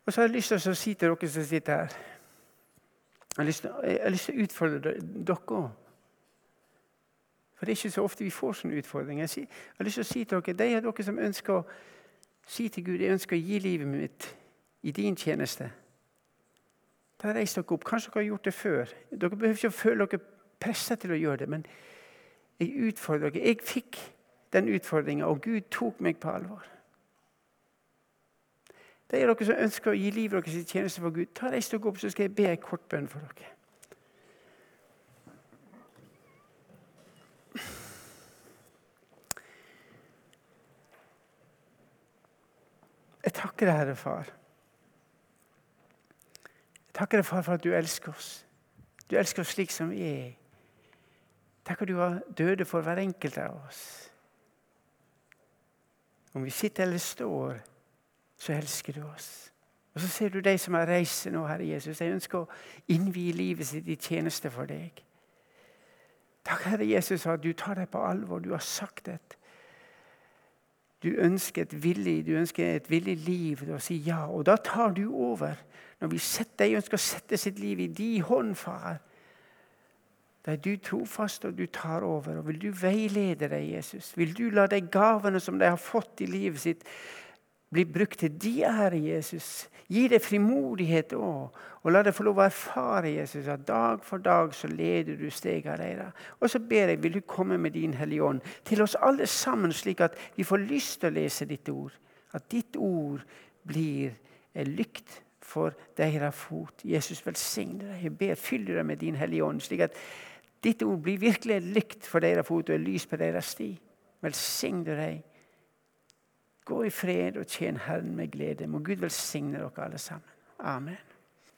Og så har jeg lyst til å si til dere som sitter her Jeg har lyst til, jeg har lyst til å utfordre dere òg. For det er ikke så ofte vi får sånne utfordringer. Jeg har lyst til å si til dere, De av dere som ønsker å si til Gud jeg ønsker å gi livet mitt i din tjeneste. Da Reis dere opp. Kanskje dere har gjort det før. Dere behøver ikke å føle dere pressa til å gjøre det, men jeg utfordrer dere. Jeg fikk den utfordringa, og Gud tok meg på alvor. De av dere som ønsker å gi livet deres i tjeneste for Gud, ta reis dere opp, så skal jeg be en kort bønn for dere. Takker deg, Herre Far. Jeg takker deg, Far, for at du elsker oss. Du elsker oss slik som vi er. Takk at du var døde for hver enkelt av oss. Om vi sitter eller står, så elsker du oss. Og så ser du de som har reist nå, Herre Jesus. Jeg ønsker å innvie livet sitt i tjeneste for deg. Takk, Herre Jesus, at du tar deg på alvor. Du har sagt det. Du ønsker et villig, du ønsker et villig liv til å si ja. Og da tar du over. Når vi setter, de ønsker å sette sitt liv i din hånd, far. Da er du trofast, og du tar over. Og vil du veilede deg, Jesus? Vil du la de gavene som de har fått i livet sitt, bli brukt til de Herre Jesus? Gi det frimodighet òg, og la det få lov å erfare Jesus, at dag for dag så leder du stegene deres. Og så ber jeg, vil du komme med din Hellige Ånd til oss alle sammen, slik at vi får lyst til å lese ditt ord. At ditt ord blir en lykt for deres fot. Jesus velsigne deg. Jeg ber, fyll deg med din Hellige Ånd, slik at ditt ord blir virkelig en lykt for deres fot og en lys på deres sti. Velsign deg. Gå i fred og tjen Herren med glede. Må Gud velsigne dere alle sammen. Amen.